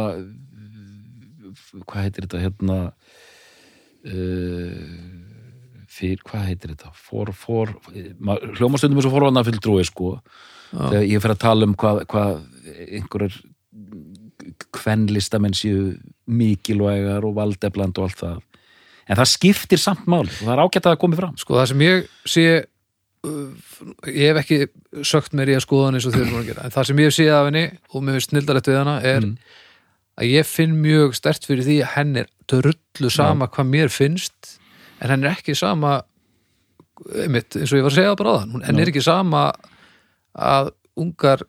hvað heitir þetta hérna uh, fyrir, hvað heitir þetta? For, for, maður hljómar stundum eins og forvarnar fyrir drúi sko þegar ég fer að tala um hvað, hvað einhverjar kvenlistamenn séu mikilvægar og valdefland og allt það. En það skiptir samt máli og það er ágætt að það komi fram. Sko það sem ég sé ég hef ekki sögt mér í að skoða hann eins og þau eru að gera. En það sem ég hef séð af henni og mér finnst snildarætt við hana er að ég finn mjög stert fyrir því að henn er drullu sama hvað mér finnst en henn er ekki sama einmitt, eins og ég var að segja bara á þann henn er ekki sama að ungar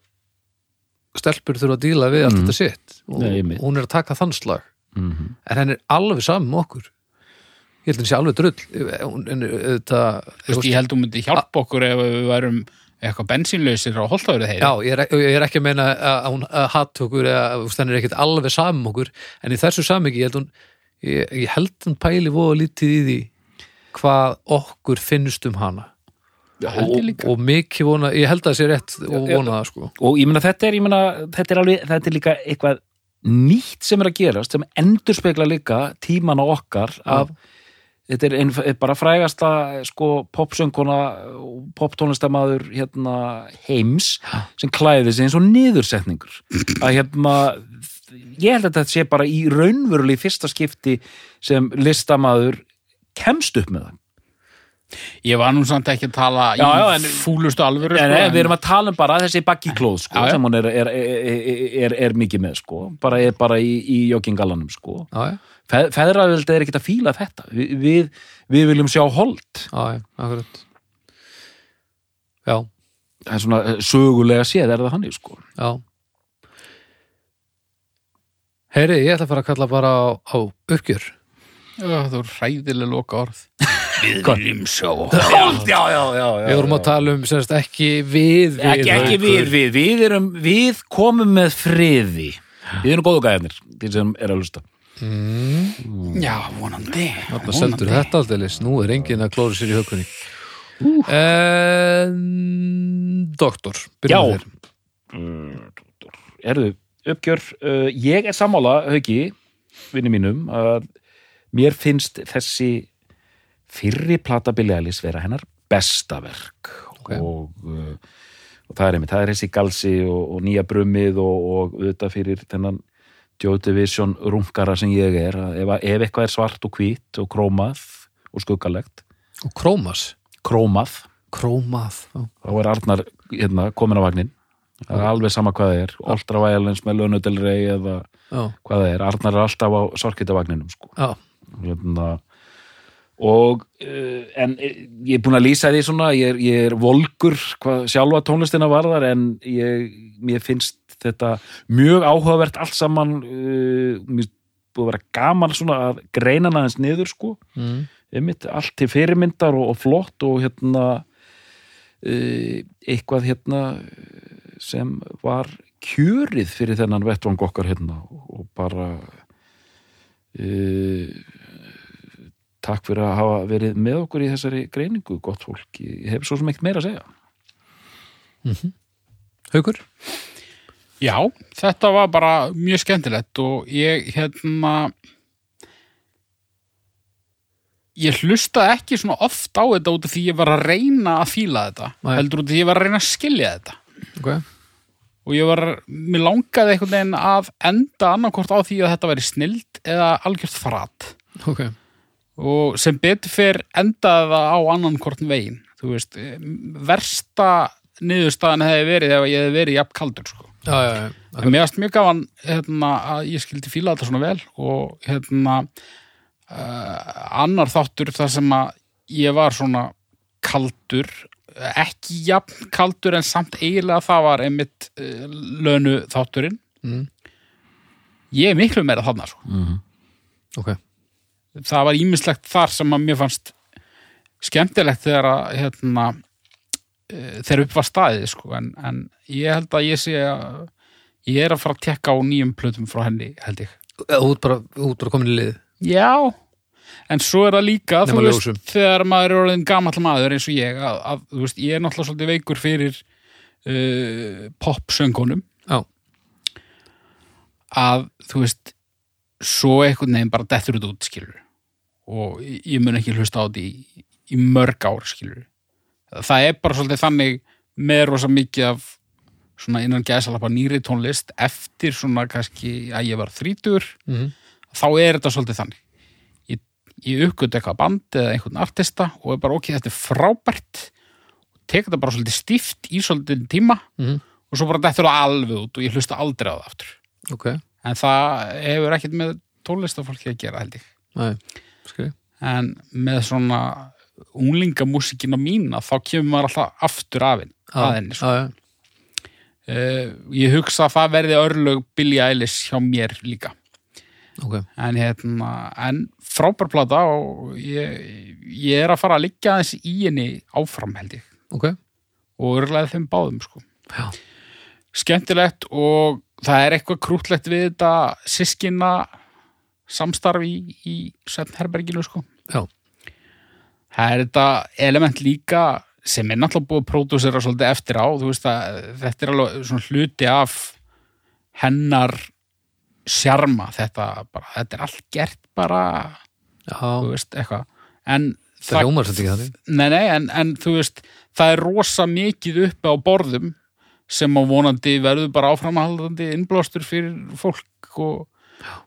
stelpur þurfa að díla við allt þetta sitt og Nei, hún er að taka þann slag. Mm -hmm. en henn er alveg saman með okkur ég held að henn sé alveg drull. Hún- en þetta Þú veist, ég held að hún myndi hjálpa okkur ef við værum eitthvað bensínlausir á holtafurðu þeirri Já, ég er, ég er ekki að meina að hún hatt okkur eða hann er ekkert alveg saman með okkur. En í þessu samingi ég held hún ég, ég held hún pæli voða lítið í því hvað okkur finnst um hana. Ég líka. og mikið vona, ég held að það sé rétt og Já, vona það sko. Og ég meina þetta er, ég meina, þetta er alveg þetta er líka eitthvað nýtt sem er að gerast sem endur spekla líka tíman á okkar af þetta er ein, er bara frægasta sko popsöngkona og poptónlistamæður hérna heims sem klæði sig eins og niðursetningur. Að hérna ég held að þetta sé bara í raunverulega fyrsta skipti sem listamæður kemst upp með það. Ég var nú samt ekki að tala Já, í já, en- fúlustu alvöru sko, nei, en- við erum að tala um bara þessi baggi klóð sko, sem hún er, er, er, mikið með sko. bara er bara í, í joggingalanum sko. Já, já, feðraveldi er ekkert að fíla þetta. Vi, við, við viljum sjá hold já, já, akkurat. Já, það er svona eh, sögulega séð er það hann sko. já. Heyri, ég ætla að fara að kalla bara á, á uppgjör. Já, það voru hræðilega loka orð Við viljum sjá hold, já, já, já, Við vorum að tala um, semst, ekki við, við ekki, ekki við, við, við, erum, við komum með friði. Við erum góðu gæðarnir til sem er að lusta Já, vonandi. Þarna seldur þetta aldeilis, nú er enginn að klóra sér í hökunni. En, Doktor, byrjum Já. þér. Erðu, uppgjör. Uh, ég er sammála, Hauki vinni mínum, að mér finnst þessi fyrri plata Billie Eilish vera hennar besta verk. Ok. og, uh, og það er einmitt, það er þessi galsi og, og nýja brummið og, og auðvitað fyrir þennan Joy Division rungara sem ég er ef, ef eitthvað er svart og hvít og krómað og skuggalegt. Og Krómas krómað, Krómað, já, þá er Arnar hérna, komin á vagnin það er alveg sama hvað það er. Ultra Violence með Lunu Del Rey eða já, hvað það er, Arnar er alltaf á sorkitavagninum sko. hérna, og uh, en eh, ég er búin að lýsa því svona ég er, ég er volgur hvað sjálfa tónlistina varðar en ég, mér finnst þetta mjög áhugavert allt saman uh, búið að vera gaman svona að greina þess niður sko. Mm, einmitt, allt til fyrirmyndar og, og flott og hérna uh, eitthvað hérna sem var kjörið fyrir þennan vettvang okkar hérna og bara uh, takk fyrir að hafa verið með okkur í þessari greiningu, gott fólk. Ég hef svo sem ekkert meira að segja. Haukur Já, þetta var bara mjög skemmtilegt og ég hérna ég hlusta ekki svona oft á þetta út af því ég var að reyna að fíla þetta Nei. heldur út af því ég var að reyna að skilja þetta ok, og ég var, mér langaði einhvern veginn að enda annarkort á því að þetta væri snild eða algjört frat ok og sem betur fer endaði það á annan kortn veginn þú veist, versta niðurstaðan hefði verið ef ég hefði verið jafn kaldur sko. Já, já, já, en mér varst mjög gaman hérna, að ég skildi fíla þetta svona vel og hérna uh, annar þáttur þar sem að ég var svona kaldur ekki jafn kaldur en samt eiginlega það var einmitt uh, lönu þátturinn. Mm, ég er miklu meira þarna sko. mm ok. Það var ímislegt þar sem að mér fannst skemmtilegt þegar að hérna, eh, þegar upp var staðið sko. en, en ég held að ég sé að ég er að fara að tekka á nýjum plötum frá henni held ég. Ert bara, ert bara komin í lið já, en svo er það líka þú Nema veist, ljósum. þegar maður er orðin gamall maður eins og ég að, að, þú veist, ég er náttúrulega svolítið veikur fyrir uh, popsöngunum já, að þú veist svo einhvern veginn bara dettur þetta út skilur og ég ég mun ekki hlusta á þetta í, í mörg ár skilur það er bara svolítið þannig með rosa mikið af svona innan gæsalappa nýri tónlist eftir svona kannski að ég var þrítur mm, þá er þetta svolítið þannig. Ég, ég uppgötu eitthvað band eða einhvern artista og er bara ok, þetta er frábært og tek þetta bara svolítið stíft í svolítið tíma mm, og svo bara dettur það alveg út og ég hlusta aldrei á það aftur. Ok. En það hefur ekkert með tónlistafólki að gera held ég. Nei, en með svona unglingamúsikina mína þá kemur maður alltaf aftur af henni að henni já, já, uh, ég hugsa að það verði örlög Billie Eilish hjá mér líka. Ok. En, hérna, en frábær plata og ég, ég er að fara að liggja aðeins í henni áfram held ég. Ok, og örglega þeim báðum sko. já, skemmtilegt og það er eitthvað krútlegt við þetta sískina samstarf í, í Svefnherberginu sko. já, það er þetta element líka sem er náttúrulega búið að pródúsera svolítið eftir á, þú veist að þetta er alveg svona hluti af hennar sjarma, þetta bara, þetta er allt gert bara, já. þú veist, eitthvað. En það hljómar þetta ekki þannig. Nei, nei, en, en þú veist, það er rosa mikið uppi á borðum sem á vonandi verður bara áframhaldandi innblástur fyrir fólk og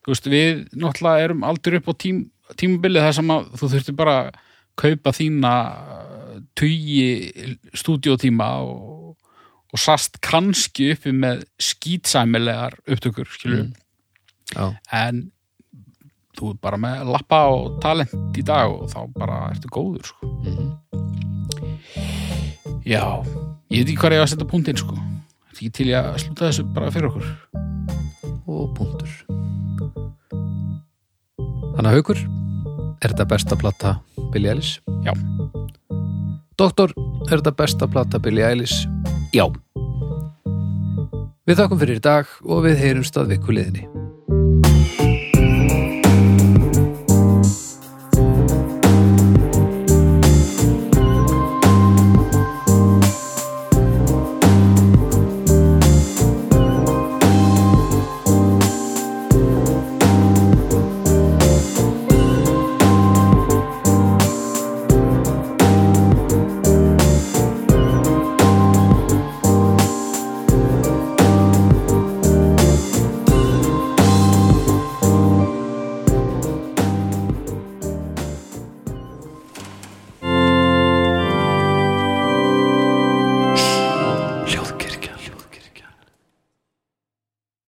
þú veist, við náttúrulega erum aldrei upp á tím, tímabilið þar sem að þú þurftir bara kaupa þína tugi stúdíótíma og, og sast kannski uppi með skýtsæmilegar upptökur, Mm. en þú er bara með lappa og talent í dag og þá bara ertu góður, sko mhm, Já, ég veit ekki hvað var að setja punktinn sko. Þetta ekki til að sluta þessu bara fyrir okkur. og punktur Þannig að haukur er þetta besta plata Billie Eilish? Já. Doktor, er þetta besta plata Billie Eilish? Já. Við þakkum fyrir í dag og við heyrumst að viku liðinni